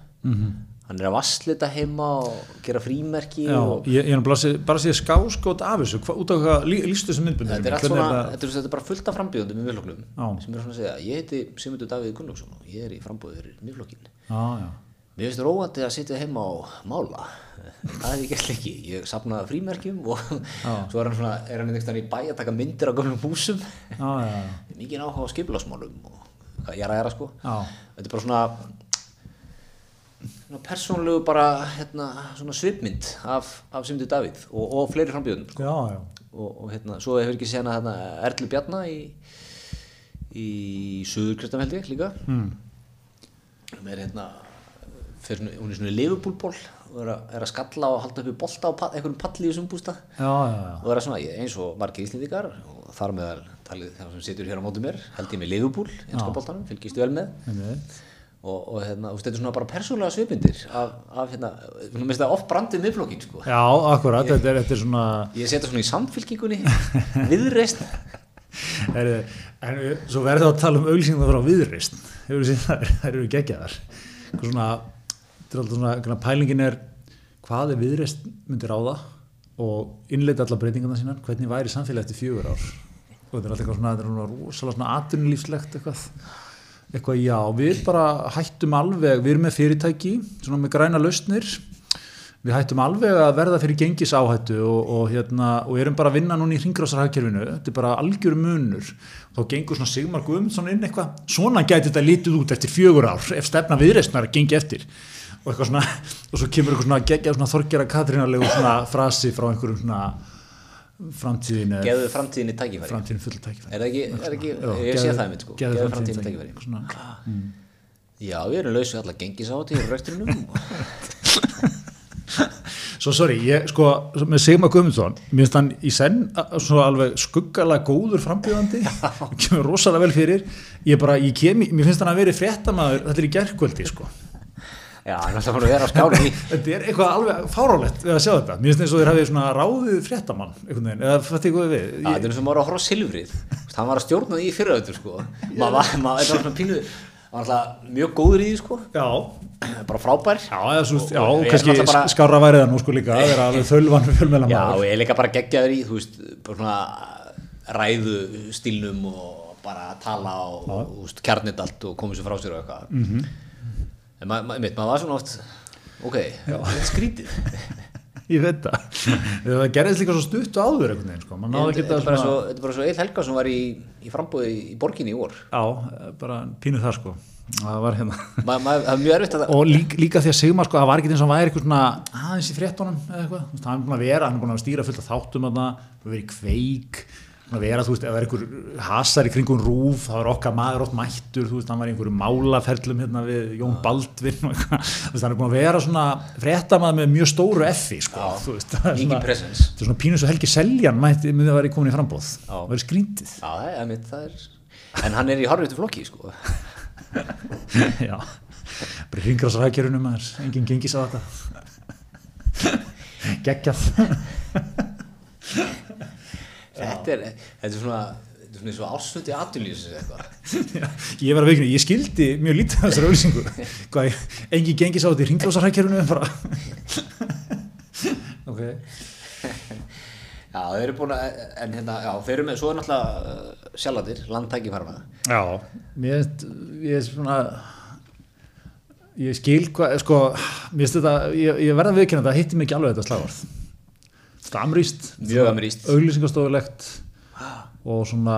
hann er að vasslita heima og gera frímerki já og ég, ég er bara að sé skáskót af þessu. Hva, út af hvað, lí- lýstu þessu myndbundu Þetta er, svona, er, þetta er bara fullt af frambjóðundum í miðflokknum Já. sem er svona að segja, ég heiti Sigmundur Davíð Gunnlaugsson og ég er í frambóði fyrir miðflokkin Mér finnst róandi að sitja heima og mála. Það hef ég gert ekki. Ég sapnaði frímerkjum og svo er hann svona er hann einhvern veginn í bæ að taka myndir af gömlum húsum. Mikið áhuga á skipulagsmálum og hvað ég er að gera sko. Já. þetta er bara svona, svona persónlegu bara hérna, svona svipmynd af, af Sigmundur Davíð og, og fleiri frambjóðum sko. og, og hérna, svo hefur ekki séð hana hérna, Erlu Bjarna í í Suðurkristam held ég líka Mm. hún er hérna fyrir, hún er svona Liverpool-ból og er að, er að skalla og halda uppi bolta á pa, einhverjum palli í þessum bústa já, já, já. og er að svona eins og margir íslendingar og þar meðal talið þegar sem situr hér á móti mér held ég með Liverpool, einska boltanum, fylgist vel með Einmitt. Og, og hérna, þetta er svona bara persónulega svipindir af, af hérna, þú veist það oft brandið miðflokkin sko. Já, akkurat, þetta er, þetta er svona ég setja svona í samfylkingunni viðreist en við, svo verður það að tala um auðlýsingum frá viðreist hefur séð það, það eru geggjaðar. Eitthvað svona, svona pælingin er hvað er viðreist myndir á það og innleita allar breytingarna sínar hvernig væri samfélagi eftir fjögur ár? Og þetta er alltaf eitthvað svona, þetta er svona rosalega svona atvinnulífslegt eitthvað eitthvað já, við bara hættum alveg við erum með fyrirtæki, svona með græna lausnir. Við hættum alveg að verða fyrir gengisáhættu og, og, hérna, og erum bara að vinna núna í hringrásarhagkerfinu. Þetta er bara algjör munur. Þá gengur svona Sigmar Guðmundsson inn eitthvað. Svona gæti þetta lítið út eftir fjögur ár ef stefna viðreistnar gengi eftir. Og eitthvað svona, og svo kemur eitthvað svona svona þorgjara Katrínarlegu svona frasi frá einhverjum svona framtíðin er- geðu framtíðinni tækifæri. Framtíðin full tækifæri. Er ekki, er ekki Já, ég sé gefðu- það einmitt sko. gefðu framtíðinni framtíðinni tækifæri. tækifæri Svona- já, við erum lausið allar gengisáti í reksturinnum Svo sorry, ég sko með Sigmar Guðmundsson, mér finnst hann í senn a- svona alveg skuggalega góður frambjöðandi, kemur rosalega vel fyrir. Ég bara, ég kem, í- mér finnst hann að veri fréttamaður, þetta er í gerkvöldi sko já, alltaf búin að vera á skáli í þetta er eitthvað alveg fárálegt við að sjá þetta, mér finnst eins og þeir hafið svona ráðið fréttamann, eða fætti ykkur við? Já, þetta er eins og maður að horfa Silfrið. Hann var að stjórna því í fyrraöldur sko. maður var, maður, var svona pínu hann var alltaf mjög góður í því sko. já, bara frábær. Já, svo, já, Og- og kannski bara- skára værið það nú sko líka, það er alveg þölvan fjölmjöla Já, og ég er líka bara geggjaður í þú veist, bara svona ræðu stílnum og bara tala og, og kjarnit allt og komið sér frá sér og eitthvað. Mhm. -hmm. En maður ma, ma, var svona oft ok, er skrítið. Ég veit það, það gerðist líka svo stutt og áður einhvern veginn, sko, maður þetta er bara svo- þetta er bara svo Eil Helga sem var í, í frambúði í borginni í vor. Já, bara pínu það sko. Það var hérna Ma, ma, er og líka, líka því að Sigmar sko, það var ekki eins og hann væri eitthvað svona aðeins í fréttunum eða eitthvað, hann er búin að vera, hann er búin að stýra fullt af þáttum að það, verið í kveik að vera, þú veist, ef það er einhver hasar í kringum rúf, það er okkar maður oft mættur, þú veist, hann var í einhverju málaferlum hérna við Jón Baldvin og eitthvað, þú veist, hann er búin að vera svona fréttamaður með mjög stóru effi, sko, þú veist, það er svona, þetta er svona pínu svo Helgi Seljan mætti, myndi að vera komin í frambóð, Já. það verið skrýndið, Já, það er, það er En hann er í harfiðtu flokki, sko. Já, bara hringrásrækjörunum maður, enginn gengis á þetta, geggjað, Þetta er, þetta er svona Þetta er svona eins og ásvöldi aðtunlýsins eitthvað. Ég var að veikna, ég skildi mjög lítið af þessari auðlýsingu engin gengis á þetta í ringlásarhækjörunu bara? Ok. Já, þeir eru búin að, en hérna, já, þeir eru með, svo náttúrulega uh, sjálfadir, landtækifærna já, mér ég er svona ég skil hvað, sko mér finnst þetta, ég, ég verða að viðkynna þetta hitti mig ekki alveg þetta slagvarð þetta amrýst, Mjög amrýst. auðlýsingastofulegt og svona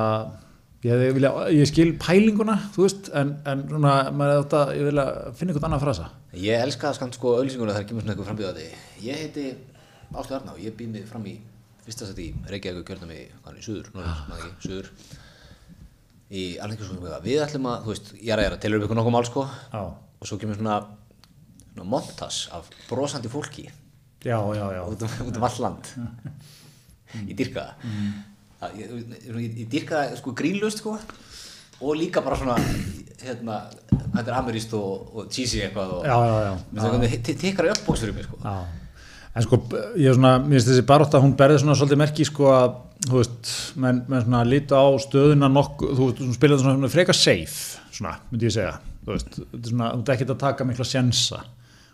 ég, vilja, ég skil pælinguna veist, en, en svona þetta, ég vilja finna einhvern annan frasa. Ég elska það skamt sko auðlýsinguna þegar kemur svona eitthvað frambíðandi Ég heiti Áslu Arná, ég býð mig fram í fyrsta seti í Reykjavík kjörnum í, í Suður, Norður, ekki, Suður. Í alveg Við ætlum að, þú veist, ég er að gera tilur upp ykkur nokkuð mál sko. Já, og svo kemur svona, svona montas af brosandi fólki já, já, já. út um, um all land. Ég dyrka það ég, ég, ég, ég dyrka það sko grínlust sko. Og líka bara svona hérna, þetta er ameríst og, og cheesy eitthvað og Já, já, já. Tekkar í öll bóks fyrir mig sko. Já, en sko, ég er svona, mér finnst þessi barótta, hún berði svona svolítið merki sko að, þú veist, menn, menn svona líta á stöðuna nokkuð, þú veist, hún spilaði svona frekar safe, svona, myndi ég segja, þú veist, þetta er svona, þú ert ekkert að taka mikla sjensa,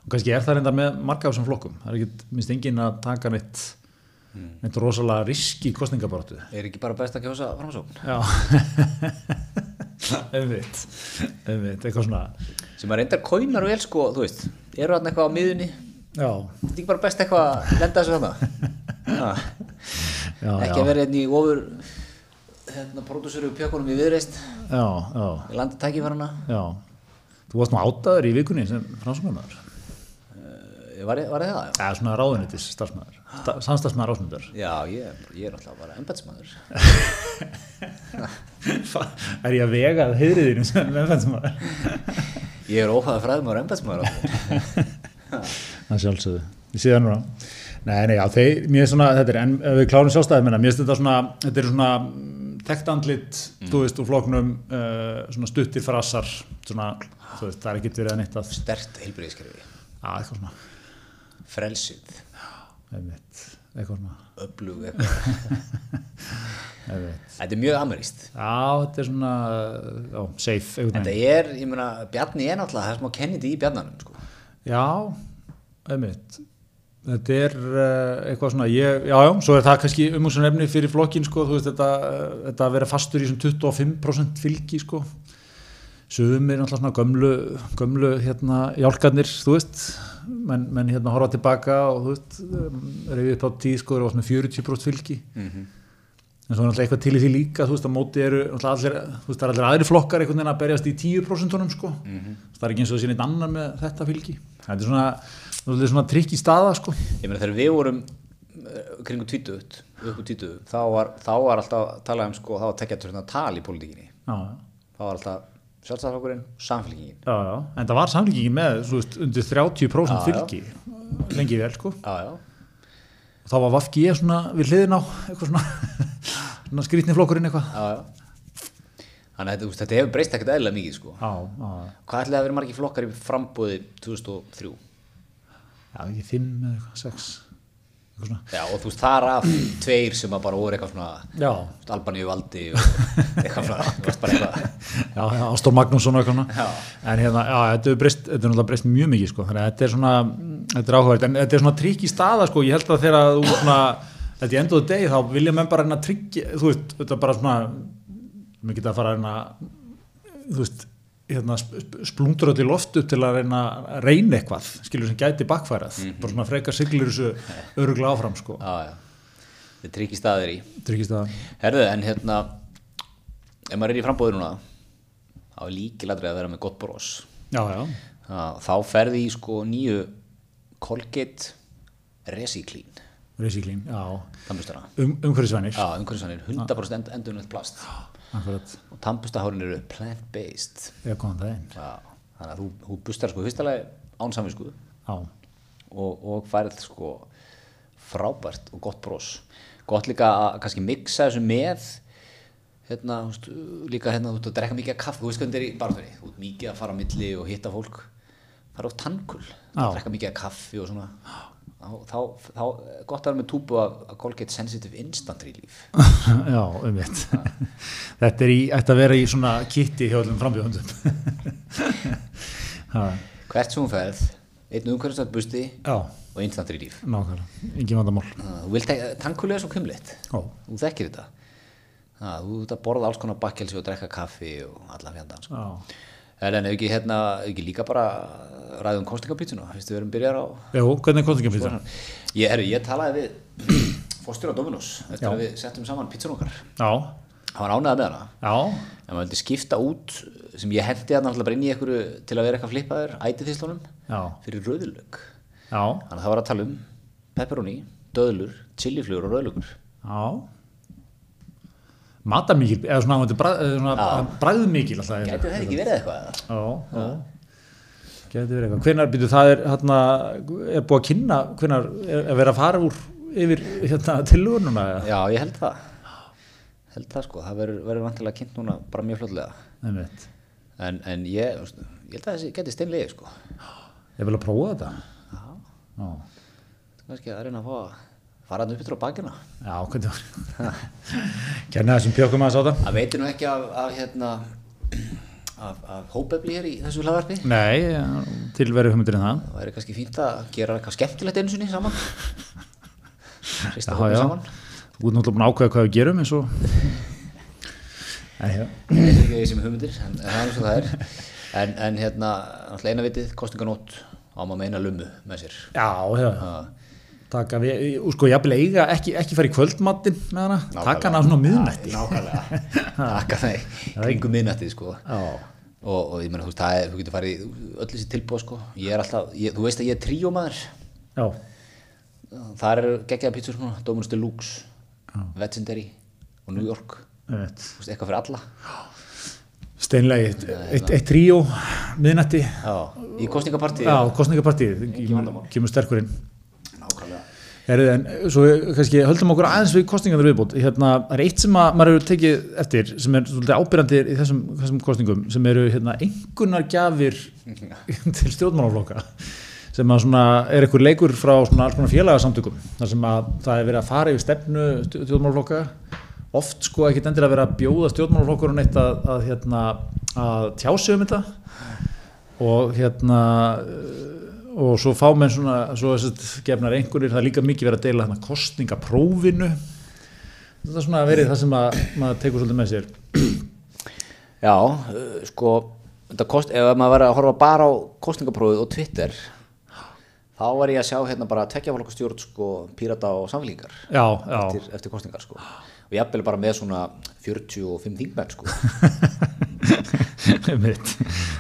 og kannski er það reynda með marga af þessum flokkum, það er ekkert, minnst enginn að taka neitt, neitt rosalega riski kostningabaróttu. er ekki bara best að kjósa framsókn? Já, einmitt, einmitt, eitthvað svona, sem að reyndar kóinar vel sko, þú veist. Eru hann eitthvað á miðunni já, þetta er ekki bara best eitthvað að lenda þessu þarna? Já, ekki að vera í ofur hérna pródúsuru pjökkunum í viðreist já, já. í landi tækifærana Já, þú varst nú áttaður í vikunni sem framsóknarmaður. Var, var það? Það er svona ráðunitis starfsmæður, Sta, samstarfsmæður ásmundar. Já, ég, ég er náttúrulega bara embætsmaður er ég að vega að heiðriðinu sem embætsmaður? Ég er óhæða fræðumar embætsmaður Það sjálfsögðu, ég sé það núna. Nei, nei, já, þeir, mér er svona, þetta er, en við klárum sjálfstæðið minna, mér finnst þetta svona, þetta er svona mm, þekkt andlit, þú veist, úr flóknum, uh, svona stuttir frasar, svona, þú veist, það er ekkert verið að neitt að, Stert heilbriðiskerfi já, eitthvað svona, Frelsið Öflug. Þetta er mjög ameríst Já, þetta er svona, já, safe, Þetta er, ég meina, Bjarni er náttúrulega það er smá kennindi í Bjarnanum sko. Já, einmitt. Þetta er uh, eitthvað svona, ég, já, já, svo er það kannski umhugsun efni fyrir flokkin, sko, þú veist, þetta, uh, þetta að vera fastur í svona 25% fylgi, sko. Sumir náttúrulega svona gömlu, gömlu, hérna, jálkarnir, þú veist, menn, menn hérna horfa tilbaka og, þú veist, um, reyfið upp á tíð, sko, það var svona 40% fylgi. Mhm. En svo er náttúrulega eitthvað til í því líka, þú veist, að móti eru allir, þú veist, það er allir aðri flokkar einhvern veginn að berjast í 10% sko. Mhm. Það er ekki eins og þessi neitt annar með þetta fylgi. Þetta er svona, er svona trikk í staða, sko. Ég meina þegar við vorum uh, kringum tvítuðut upp úr tvítuðu, þá var, þá var alltaf að tala um sko, þá var tekjað svona tal í pólitíkinni Já, þá var alltaf sjálfstæðarflokkurinn samfélkingin já, já. En það var samlíkingin með, veist, undir 30% Já, já. fylgi. Lengi vel, sko. Já, Og þá var Vafki ég svona við hliðin á, svona, svona skrýtni flokkurinn eitthvað. Þannig að þetta, hefur breyst ekkert eðlilega mikið sko. Hvað ætlaði að vera margir flokkar í frambóði 2003? já, ekki fimm eða eitthvað, sex, eitthvað svona. Já, og þú veist, þar af tveir sem að bara voru eitthvað svona Albaníu valdi og eitthvað svona, já, já, Ástór Magnússon og eitthvað svona. En hérna, já, þetta er breyst, þetta er náttúrulega breyst mjög mikið, sko. Þannig að þetta er svona, þetta er áhugavert, en þetta er svona trikk í staða, sko. Ég held að þegar þú svona, þetta í enduðu degi, þá vilja menn bara að tryggja, þú veist, þetta er bara svona, mér geta að fara að þú veist, hérna, splundur öll í loftu til að reyna að reyna eitthvað, skilur sem gæti bakfærað, bara svona frekar siglir þessu öruglega áfram, sko. Já, já, þetta er trygg í staðir í. Tryggist það. Herðu, en hérna ef maður er í frambóði núna þá er líkilætri að vera með gott bros. Já, já, þá ferði í sko nýju Colgate já, tannbustana um, umhverfisvænir. Já, umhverfisvænir, 100% end, endurnöld plast akkurat, og tannbustahárin eru það inn já, þannig að þú, þú bustar sko fyrsta lagi án samvinsku já, og, og færið sko frábært og gott brós gott líka að kannski mixa þessu með hérna, veist, líka hérna, þú ert að drekka mikið af kaffi, þú veist hvernig þetta er í barðunni þú ert mikið að fara á milli og hitta fólk. Fara á tannkul, drekka mikið af kaffi og svona þá, þá, gott að vera með túbu af af Colgate Sensitive Instant Relief. Já, um mitt þetta er í, ætti að vera í svona kitti hjá öllum frambjóðundum já, hvert sem hún ferð, einn umhverfisvægt busti já, og Instant Relief. Nákvæmlega, engin vandamál. Þú vilt, tannkul er svo kumleitt. Já, þú þekkir þetta. Þú ert að borða alls konar bakkelsi og drekka kaffi og alla fjandan sko. já en ef ekki, hérna, ekki líka bara ræðum kostingapítsuna, fyrstu við erum byrjar á Já, hvernig er það? ég, ég talaði við fórstjóra Dominus eftir Já. að við settum saman pítsun okkar. Já, hann var ánægða með hana. Já, en maður vildi skipta út sem ég hendi þarna alltaf bara inn í einhverju til að vera eitthvað flippaður ætið já, fyrir rauðilög þannig að það var að tala um pepperoni, döðlur, chiliflugur og rauðlugur já Matamikil, eða svona, þetta er svona bræðmikil alltaf gæti það ekki verið eitthvað? Já, já Gæti verið eitthvað. Hvenær byrju það er hérna, er búið að kynna, hvenær er að vera að fara úr yfir hérna tillögununa eða? já, ég held það held það sko, það verður vantilega kynnt núna bara mjög Einmitt. en, en ég, ég held að þessi geti steinlega sko Ég vil að prófa þetta. já, Já, kannski að reyna að fá að fara hann upp yfir á bakina já hvernig var. Kenna þessum pjökkum að sáta. það veitir nú ekki af, af hérna af, af hópefli hér í þessu hlaðvarpi Nei, já, tilveru hugmyndir en það. það væri kannski fínt að gera eitthvað skemmtilegt einu sinni saman hrista Já, hópin já. saman Þú ert náttúrulega búin að ákveða hvað við gerum eins og... Ég veit ekki því sem hugmyndir en það er eins og það er en, en hérna, náttúrulega eina vitið kostinganót á maður meina lummu með sér Já, já, Það- taka við, sko, jafnvel eiga ekki, ekki fara í kvöldmattin með hana, taka hana svona miðnætti. nákvæmlega. Taka það í kringum miðnættið sko. Og, og ég meina, þú veist, það er, þú getur farið öll þessi tilbúð sko, ég er alltaf, ég, þú veist að ég er tríómaður. Þar eru geggjaða pítsur svona, Dominus Deluxe Legendary og New York. Veist, eitthvað fyrir alla. Steinlega, eitt, eitt, eitt tríó, miðnætti, í kostningapartíð, kemur sterkurinn. Herrið, en svo kannski höldum okkur aðeins við kostningarnir viðbútt. Hérna, það er eitt sem að maður hefur tekið eftir, sem er svolítið ábyrjandi í þessum, þessum kostningum, sem eru hérna, einhvernar gjafir til stjórnmálaflokka sem svona er einhver leikur frá félagasamtökum þar sem að það er verið að fara yfir stefnu stjó- stjórnmálaflokka oft sko ekkit endur að vera að bjóða stjórnmálaflokkurinn eitt að, að, hérna, að tjá sig um þetta og hérna og svo fá menn svona svo þess gefnar einhverjir, það er líka mikið verið að deila hérna kostningaprófinu þetta er svona verið það sem að maður tekur svolítið með sér. Já, uh, sko kost, ef maður verið að horfa bara á kostningaprófið og Twitter þá var ég að sjá hérna bara tekjaflokkastjórn sko, pírata og samfélíkar já, já, eftir, eftir kostningar sko. Og jafnvel bara með svona 45 þingmenn sko einmitt,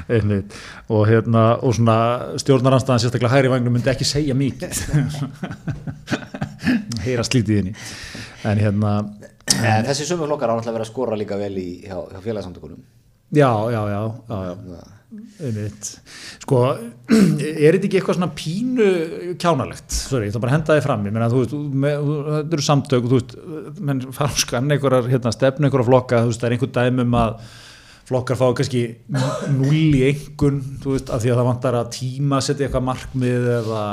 einmitt. Og hérna, og svona stjórnaranstæðan sérstaklega hægri vagnum myndi ekki segja mikið. Heyra slítið inn í en hérna, en þessi sömu flokkar á náttúrulega verið að skora líka vel í hjá, hjá félagsamtökunum já, já, já, já, já. einmitt. Sko, er þetta ekki eitthvað svona pínu kjánalegt, sorry, ætla bara að henda þið fram. Ég meina, þú veist, þetta eru samtök þú veist, menn fara og skanna einhverjar hérna, stefnu einhverjar flokka, þú veist, það er einhver dæmum að flokkar fá kannski null í einhvern, veist, af því að það vantar að tíma setja eitthvað markmið eða,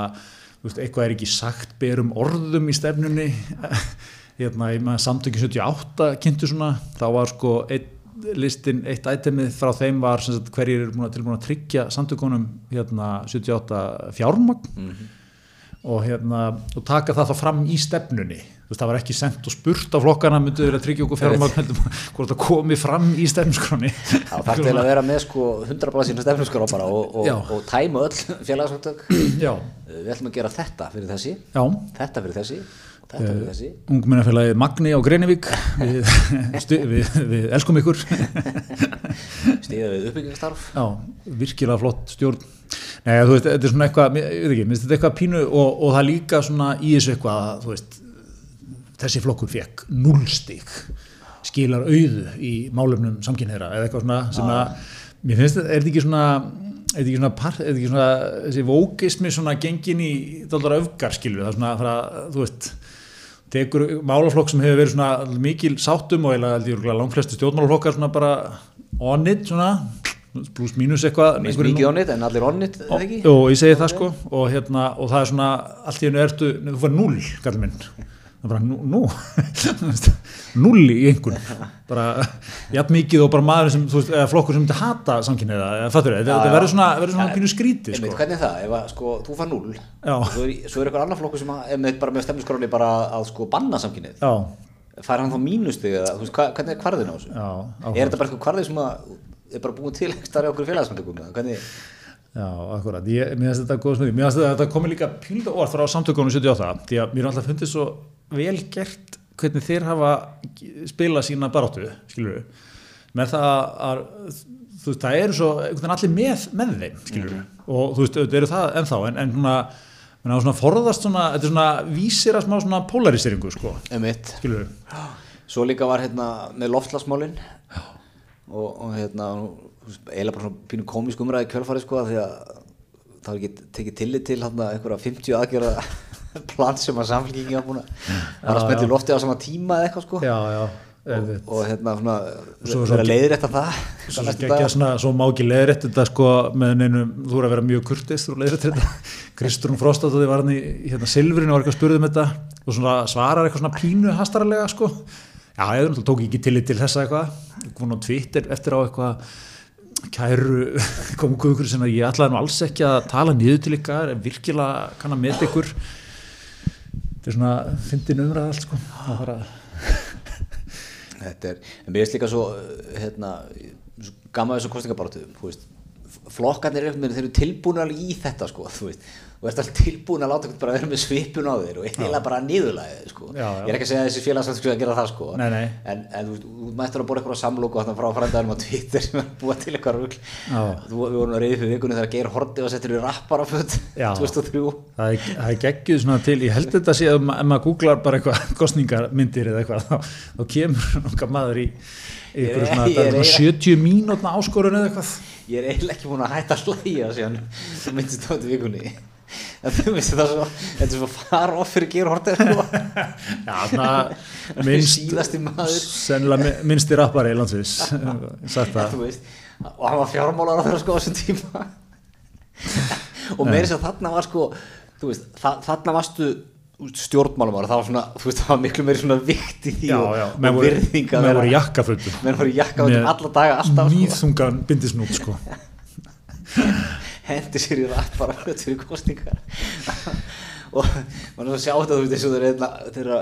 veist, eitthvað er ekki sagt berum orðum í stefnunni. Hérna, maður samtökin 78 kynntu svona, þá var sko einn listin, eitt ætemið frá þeim var sagt, hverjir að tilbúin að tryggja samtökunum hérna 78 fjármagn og, hérna, og taka það þá fram í stefnunni. Veist, það var ekki sendt og spurt á flokkana myndu þeir að tryggja okkur fjármagn hvort það komi fram í stefnuskroni þá þarf til að vera með sko 100% sína stefnuskrá bara og, og, og tæma öll félagsamtök. Já, við ætlum að gera þetta fyrir þessi. Já. Þetta fyrir þessi. Þessi. ungmennafélagi Magni á Greinivík við, við, við elskum ykkur. Stíða við uppbyggingastarf já, virkilega flott stjórn Nei, þú veist, þetta er svona eitthvað, ég veit ekki, minnst þetta eitthvað pínu og, og það líka svona í þessu eitthvað, að, þú veist, þessi flokkur fekk núlstík, skilar auðu í málefnum samkynneira eða eitthvað svona sem að, mér finnst þetta, er þetta ekki svona, er þetta ekki svona, part, er þetta ekki svona, þessi vókismi svona gengin í daldara öfgar, skilur það svona, fyrir að, þú veist, tekur málaflokk sem hefur verið svona mikil sáttum og eiginlega langflestu stjórnmálaflokkar svona bara on it svona, pluss mínus eitthvað mikið onnit en allir onnit? Jú, ég segi það sko og, hérna, og það er svona, allt í hennu ertu þú fær null, kallið minn. Það er bara, nú, nú. Null í einhvern bara, jafn mikið og bara maður sem, veist, flokkur sem myndi hata þetta já. verður svona, svona pínu skríti sko. hvernig er það, ef að sko, þú fær 0 Já. og svo er, svo er eitthvað annar flokkur sem að, bara með stemmiskróli bara að sko banna samkynnið Já, fær hann þá hva, hvernig er kvarðin á þessu? Já, er þetta bara eitthvað kvarðið sem að er bara búin til ekki starf okkur félagsmyndugum hvernig, Já, akkurat, ég, mér finnst þetta góð smiði, mér finnst þetta, komið líka pílda orð frá samtökunum 78, því að mér er alltaf fundið svo vel gert hvernig þeir hafa spilað sína baráttu, skilur við, með það að, þú veist, það eru svo, allir með, með þeim, skilur við, og þú veist, auðvitað eru það ennþá, en, en svona, menn á svona forðast svona, þetta er svona vísir að smá svona polariseringu, sko, emitt skilur við, svo líka var hérna með loftslagsmálin og, og hérna eiginlega bara svona pínu komisk umræði í kjölfari sko því að það var ekki tekið tillit til hérna einhverja 50 aðgerða plan sem að samfélkingi var búin að var að smetja loftið á sama tíma eða eitthvað sko. Já, já, og, og hérna svona Svo- vera svo- leiðir eftir það Svo, daga. svona, svo má ekki leiðrætt þetta sko með neinum, þú er að vera mjög kurtist þú leiðrætt þetta, Kristrún Frostátti var hann í í hérna Silfrinu og var eitthvað að spurða um þetta og svona svarar eitthvað svona pínu hastarlega sko, já ég náttúrulega tók ekki tillit til þessa eitthvað, kom nú Twitter eftir á eitthvað. Kæru kom ykkur sem að ég ætlaði nú alls ekki að tala niður til ykkar, en virkilega kann að meta ykkur. Þetta er svona fyndin umræð allt sko. Þetta er, en mér finnst líka svo hérna, svo gaman þessu veist, flokkarnir eru einhvern veginn, þeir eru tilbúin alveg í þetta sko, þú veist og ert alveg tilbúin að láta bara vera með svipun á þér og eiginlega bara niðurlæðið sko. Ég er ekki að segja að þessi félagsvægt að gera það sko. Nei, nei. en, en þú, þú mættur að bóra eitthvað samlóku þarna frá frændaðum á Twitter sem er búa til eitthvað rugl Já. þú, við vorum að reyði fyrir vikunni þegar Geir Horti og settur í rappar á Já. 2003 það er, það er geggjuð svona til, ég held þetta sé að ma- ef maður googlar bara eitthvað kostningarmyndir eða eitthvað, þá, þá kemur nokkað maður í Ég er- ég er svona eiginlega- 70 mínútna áskorun eða eitthvað ég er eiginlega ekki búin að hætta að hlæja þú myndist á þetta vikunni þetta er svo er far off fyrir Geir Horti sko. Síðasti maður. sennilega mi- minnsti rappari í landsins og hann var fjármálar á þeirra sko á þessum tíma. Og meira þess að þarna var sko þú veist, þa þarna varstu stjórnmálum ára, það var svona, þú veist, það var miklu meiri svona vikt í því já, og, já, og menn voru, virðing að menn voru jakkafötum menn voru jakkafötum alla daga alltaf sko. nýðþungan bindisnút sko hendi sér í rætt bara hlut fyrir kostningar og mann er að sjá þetta þú veist eru þeirra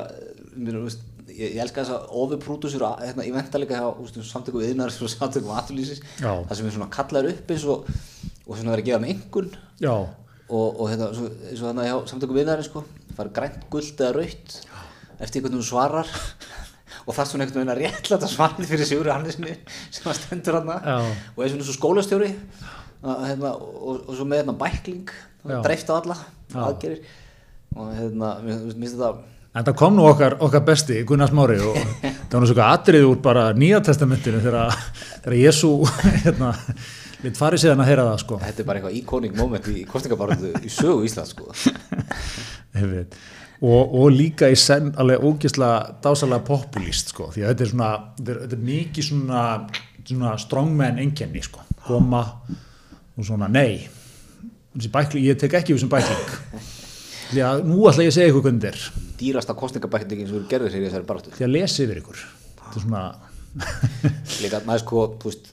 mér, veist, ég, elska þess að ofurprúdusur hérna, í veist, samtökum viðnar og samtökum aturlýsis það sem er svona kallar upp eins og og svona verið að gefa með engun já, og, og hérna, svo, eins og þannig hjá samtökum viðnar sko, er grænt, guld eða raut eftir einhvern veginn svarar. Og er svona einhvern veginn að réttlæta svarið fyrir Sigurður Hannesinni sem að stendur hann og eins og skólastjóri. að, hérna, og, og svo með hérna bækling dreift á alla aðgerir og hérna, mér finnst þetta en það kom nú okkar, okkar besti Gunnar Smári og það var svo atrið úr bara nýja testamentinu þegar, Jésu hérna, lit farið síðan að heyra það sko. Þetta er bara eitthvað iconic moment í kostningabaröndu í sögu Íslands sko. Og, og líka í senn alveg ógislega dásalega populist sko, því að þetta er svona þetta er, þetta er mikið svona, svona strongman enkenni sko, koma og svona nei. Bækling, ég tek ekki sem bækling. Því að nú ætla ég að segja ykkur hvernig þetta er. Dýrasta kostningabækningin sem eru gerðir sér í þessari baráttu. Því að lesa yfir ykkur. Þetta er svona líka maður sko, veist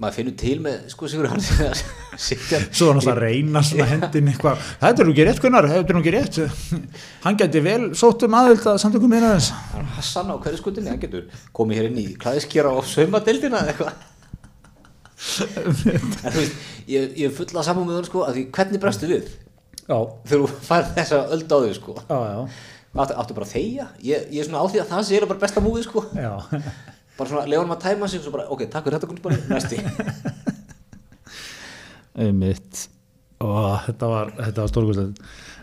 maður finnur til með sko Sigur sitja svo náttúrulega að reyna svona hendin eitthvað, þetta er nú ekki rétt Gunnar þetta er nú ekki rétt. Hann gæti vel sótt um aðvild að samtökum minna þess hann er Hassan á hverju skutinni, hann getur komið hér inn í klæðiskjara og saumadeildina eða eitthvað en þú veist, ég, ég er full að saman með hann sko, að því hvernig brestu við? Já, þegar þú fær þessa öld á þig sko. Já, já, áttu, áttu bara þegja? Ég, ég er svona á því að það sé eiginlega bara besta múið sko. Já. bara svona hann að tæma sig og svo bara, ok, takk fyrir þetta bara næsti einmitt. Og þetta var, var stórkvæmslega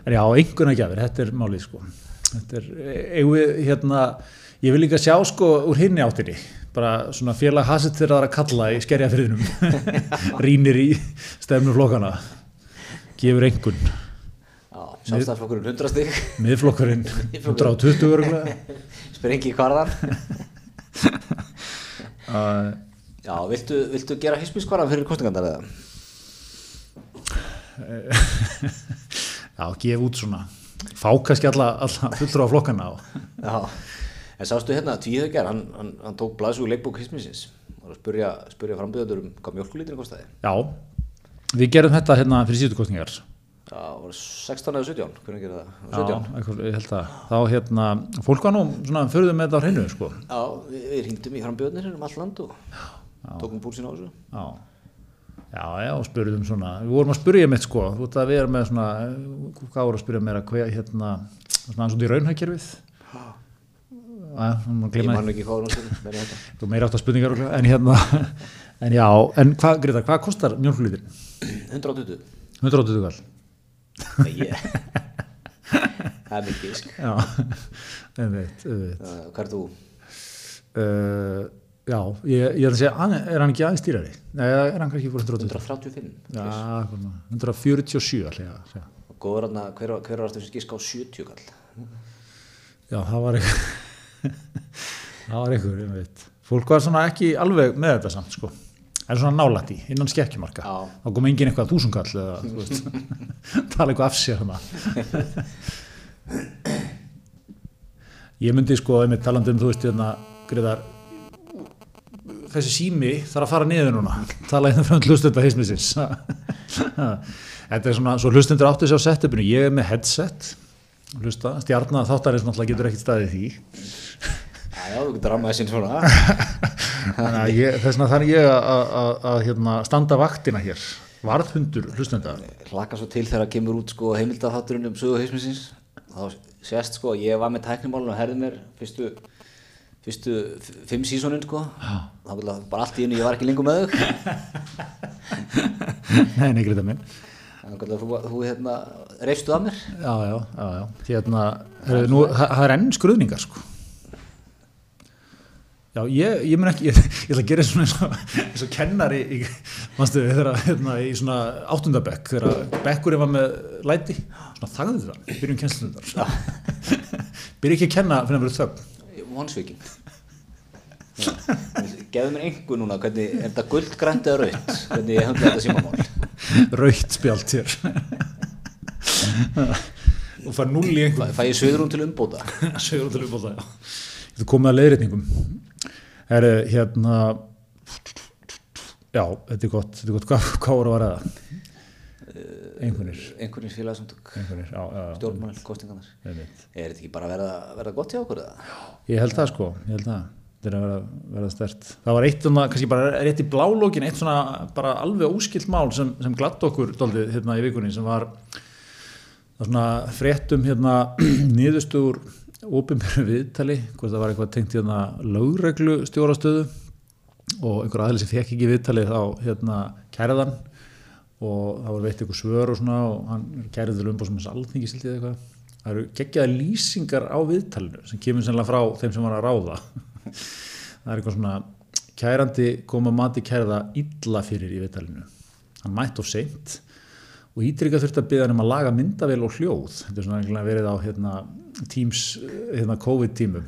en já, einhverna gjafir, þetta er málið sko. Þetta er, eigum við hérna ég vil líka sjá sko úr hinni áttinni bara svona félag hasett þeirra að kalla í skerjafyrðinum rínir í stefnuflokkana gefur einhvern Já, sjálfstæðarflokkurinn 100 stík, miðflokkurinn 120 örgulega sprengi í kvarðan. uh, Já, viltu, viltu gera hismiskvarðan fyrir kostningandar eða? já, gef út svona. Fá kannski alla, alla fullur á. Flokkana Já, en sástu hérna, tvíhauðger, hann, hann, hann tók blæsu úr leikbók hismisins og að spurja, spurja frambjöður um hvað mjölkulíturinn kostaði. já, við gerum þetta hérna fyrir síðustu kostningar Já, var 16 eða 17, hvernig gerir það? Já, 17. eitthvað, ég held að þá hérna, fólk var nú svona förðum með þetta á hreinu sko. Já, við, við hringdum í frambjöðnir um all land og tókum búlsinn á þessu. Já, já, já, og spurðum svona, við vorum að spurja mitt sko, þú veit að við erum með svona, hvað voru að spurja meira, hvað, hérna, svona eins og því raunhækjörfið, Já, maður Ég man ekki hvað þetta. því, meira átt að spurningar en hérna, en já, en hvað, Greta, hvað kostar mjölkulítin? 120. 180 kall. Nei, ég. það er mikið einmitt. Uh, hvað er þú? Uh, já, ég, ég er að segja, er hann ekki aðeins dýrari? Nei, er hann kannski fyrir 180? 135. Já, hvað maður, 147 allir að segja. Og góður hann að hver, var aftur sem gíska á 70 kall? Já, það var eitthvað það var eitthvað, ég veit fólk var svona ekki alveg með þetta samt sko. En svona nálætt í, innan skekkjumarka. Þá kom engin eitthvað þúsungall eða, tala eitthvað af sér hana ég myndi sko einmitt talandi um, þú veist, hérna greiðar þessi sími þarf að fara niður núna. Tala hérna frá hlustenda heismisins þetta er svona, svo hlustendur áttu sér á setupinu, ég er með headset hlusta, stjarnar þáttarins náttúrulega getur ekkit staðið því Já, þú getur rammaði sín svona. þannig að þess vegna þarf ég að, að, að hérna, standa vaktina hér varðhundur hlustenda Hlakka svo til þegar kemur út sko heimildafatturinn um sögu heismisins. Þá sést sko, ég var með tæknimálun og herði mér fyrstu, fyrstu fimm sísónin sko. Já. Þá vil það bara allt í einu, ég var ekki lengur með þau. nei, nei, greita minn Þannig að þú, þú hérna, reifstu af mér. já, já, já, já. hérna nú, það er enn skruðningar sko já, ég, ég mun ekki ég, ég ætla að gera svona eins og, eins og kennari í, manstu, þegar hérna, í svona áttundabekk, þegar bekkurinn var með læti, svona þagðu það byrjum kennslundar byrjum ekki að kenna fyrir að vera þögn Vonsvíking. Gefðu mér einhver núna, hvernig, er þetta guld, grænt eða raut? Hvernig ég höfði þetta símamál? raukt spjald hér og fær null í einhvern Fæ ég söðrún til umbóta? segur út til uppbólta já. Þú komið að leiðrétningum er hérna já, þetta er gott, þetta er gott. hvað, voru að vara það? Einhvernir einhvernir, já, já, já stjórnmál, kostingarnar. Er þetta ekki bara að verða, verða gott hjá okkur eða? ég held það sko, ég held það. Þetta er að vera, vera stert það var eitt kannski bara rétt í blálókin eitt svona bara alveg óskilt mál sem, sem glatt okkur daldið hérna í vikunni sem var svona fréttum hérna niðurstöður óbyrmjöru viðtali, hvort það var eitthvað tengt hérna lögreglu stjórastöðu og einhver aðli sem fekk ekki viðtalið þá hérna kæriðan og það var veitt eitthvað svör og svona og hann kærið til umbúð sem þess alþingi siltið eitthvað. Það eru geggjaða lýsingar á viðtalinu sem kemur sennilega frá þeim sem var að ráða. Það er eitthvað svona kærandi kom að mati kæriða illa fyrir í viðtalinu. Hann mætt of seint og ítrykka þurfti að byggja hann um að laga myndavél og hljóð. Þetta er svona verið á hérna, Teams, hérna COVID tímum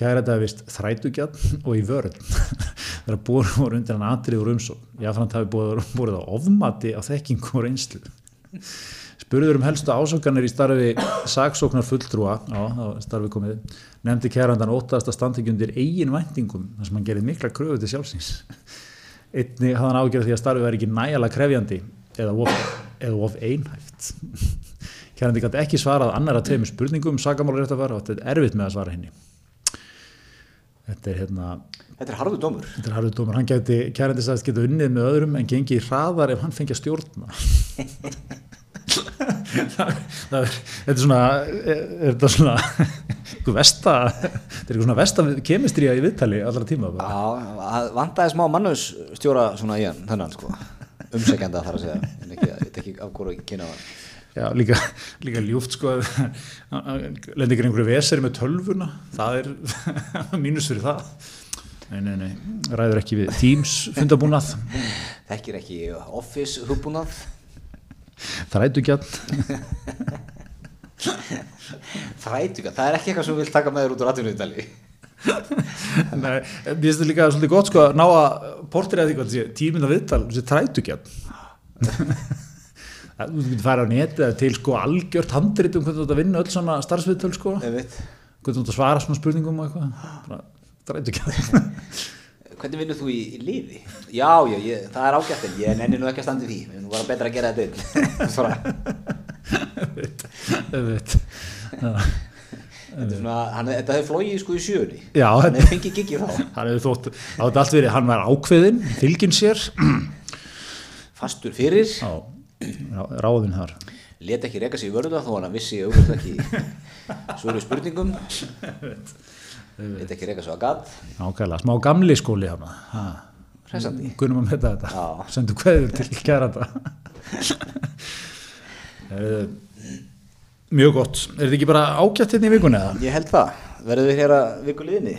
kæra þetta vist þrætugjarn og í vörn. Þegar búið voru undir hann atrið úr umsókn. Jáfnframt hafi búið á ofmati á þekkingu og reynslu. Spurður um helstu ásókanir í starfi saksóknar fulltrúa á starfi komið. Nefndi kærandan óttast að standa ekki undir eigin væntingum þar sem hann gerði mikla kröfu til sjálfsins. Einni hafði hann ágjörð því að starfi væri ekki nægilega krefjandi eða of, eða of einhæft kærandi gæti ekki svarað annara tveimur spurningum um sakamála rétt að fara og þetta er erfitt með að svara henni þetta er hérna Þetta er harðu dómur. þetta er harfið dómur, hann gæti kærandi sagðist geta unnið með öðrum en gengið hraðar ef hann fengi að stjórna það, það er þetta er svona er, er þetta svona eitthvað vesta þetta er eitthvað svona vesta kemistríja í viðtali allra tíma bara. Já, vandaði smá mannus stjóra svona í hann, þennan sko. Umsækjanda þarf að segja, en ekki, þetta ekki ekki af hvora kynna það Já, líka, líka ljúft sko að lendi ykkur einhverju veseri með tölvuna. Það er mínus fyrir það. Nei, nei, nei, ræður ekki við Teams fundabúnað. Þekkir ekki office hugbúnað. Þrætugjarn þrætuga, það er ekki eitthvað sem þú vilt taka með þér út úr atvinnuðdali Nei, mér finnst þetta líka svolítið gott sko að ná að portir eða því hvað þessi tímynda viðtal, þessi þrætugjarn þú getur farið á netið eða til sko algjört handrit um hvernig þú ert að vinna öll svona starfsviðtöl sko. Hvernig þú ert að svara svona spurningum og eitthvað. Þrætugjarn hvernig vinnur þú í, í liði? já, já, ég, það er ágætt en ég nenni nú ekki að standa í því. Við erum bara betra að gera þetta Svona. þetta þetta er svona, hann, þetta hefur flóið sko í sjöunni. Já, hann þetta- hefur fengið gigið þá. Hann hefur þótt, það hefði allt verið, hann var ákveðinn, fylginn sér. Fastur fyrir, Já, já, ráðinn þar. Let ekki reka sig í vörða þó hann vissi auðvitað ekki svöru spurningum. Let ekki reka svo að gatt Nákvæmlega, smá gamli skóli hann Hressandi. Gunum að metta þetta. Já. Sendu kveður til kæranda. Eh, Mjög gott. Er þetta ekki bara ágætt hérna í vikunni eða? ég held það, verður við hér að viku liðinni?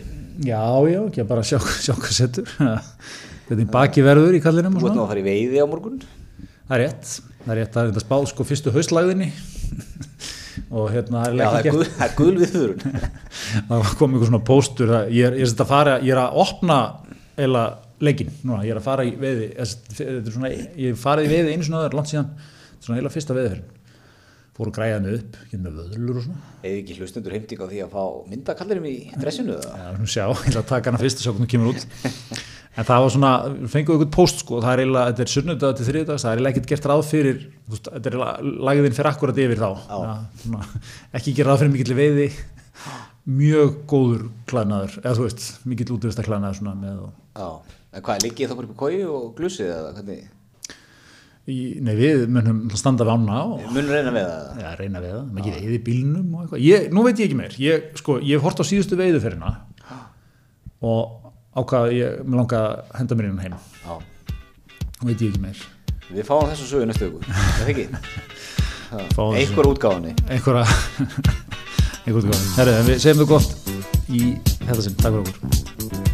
Já, já, ekki að bara sjá, sjá hvað setur. Hvernig baki verður í kallinum og þú nú svona. að fara í veiði á morgun Það er rétt, það er rétt, þetta spáð sko fyrstu haustlagðinni og hérna það er ekki það er gul við þurrun það kom einhver svona póstur að ég er, ég, er að fara, ég er að opna eila leikin, núna, ég er að fara í þetta er svona, ég farið í veiði einu svona öður langt síðan, þetta er svona eila fyrsta veiðferðin fór að græða mig upp, hérna vöðlur og svona. Eða ekki hlustendur heimting á því að fá myndakallirum í dressinu? Já, skulum sjá, ég ætla að taka hana fyrst og sjá hvernig hún kemur út en það var svona, fenguðu einhvern póst sko, það er eiginlega, þetta er sunnudag til þriðdags það er eiginlega ekkert gert ráð fyrir veist, þetta er lagðin fyrir akkurat yfir þá. Ja, svona, ekki gera ráð fyrir mikill veiði mjög góður klænaður, eða þú veist, mikill útvista klænaður svona með og já, en hvað, liggið þá bara upp í kói og glusið eða hvernig, í, nei við munum standa við ána og munur reyna við það. Ja, reyna við það, mikið veiði í bílnum og eitthvað, ég, nú veit ég ekki meir. Ég, sko, ég og ákvað ég, mér langa að henda mér inn heim. Já, nú veit ég ekki meir. Við fáum þessu sögu næstu þessu. einhver útgáðanni einhverja einhverja, herru, við segjum það gott í þetta sinn, takk fyrir okkur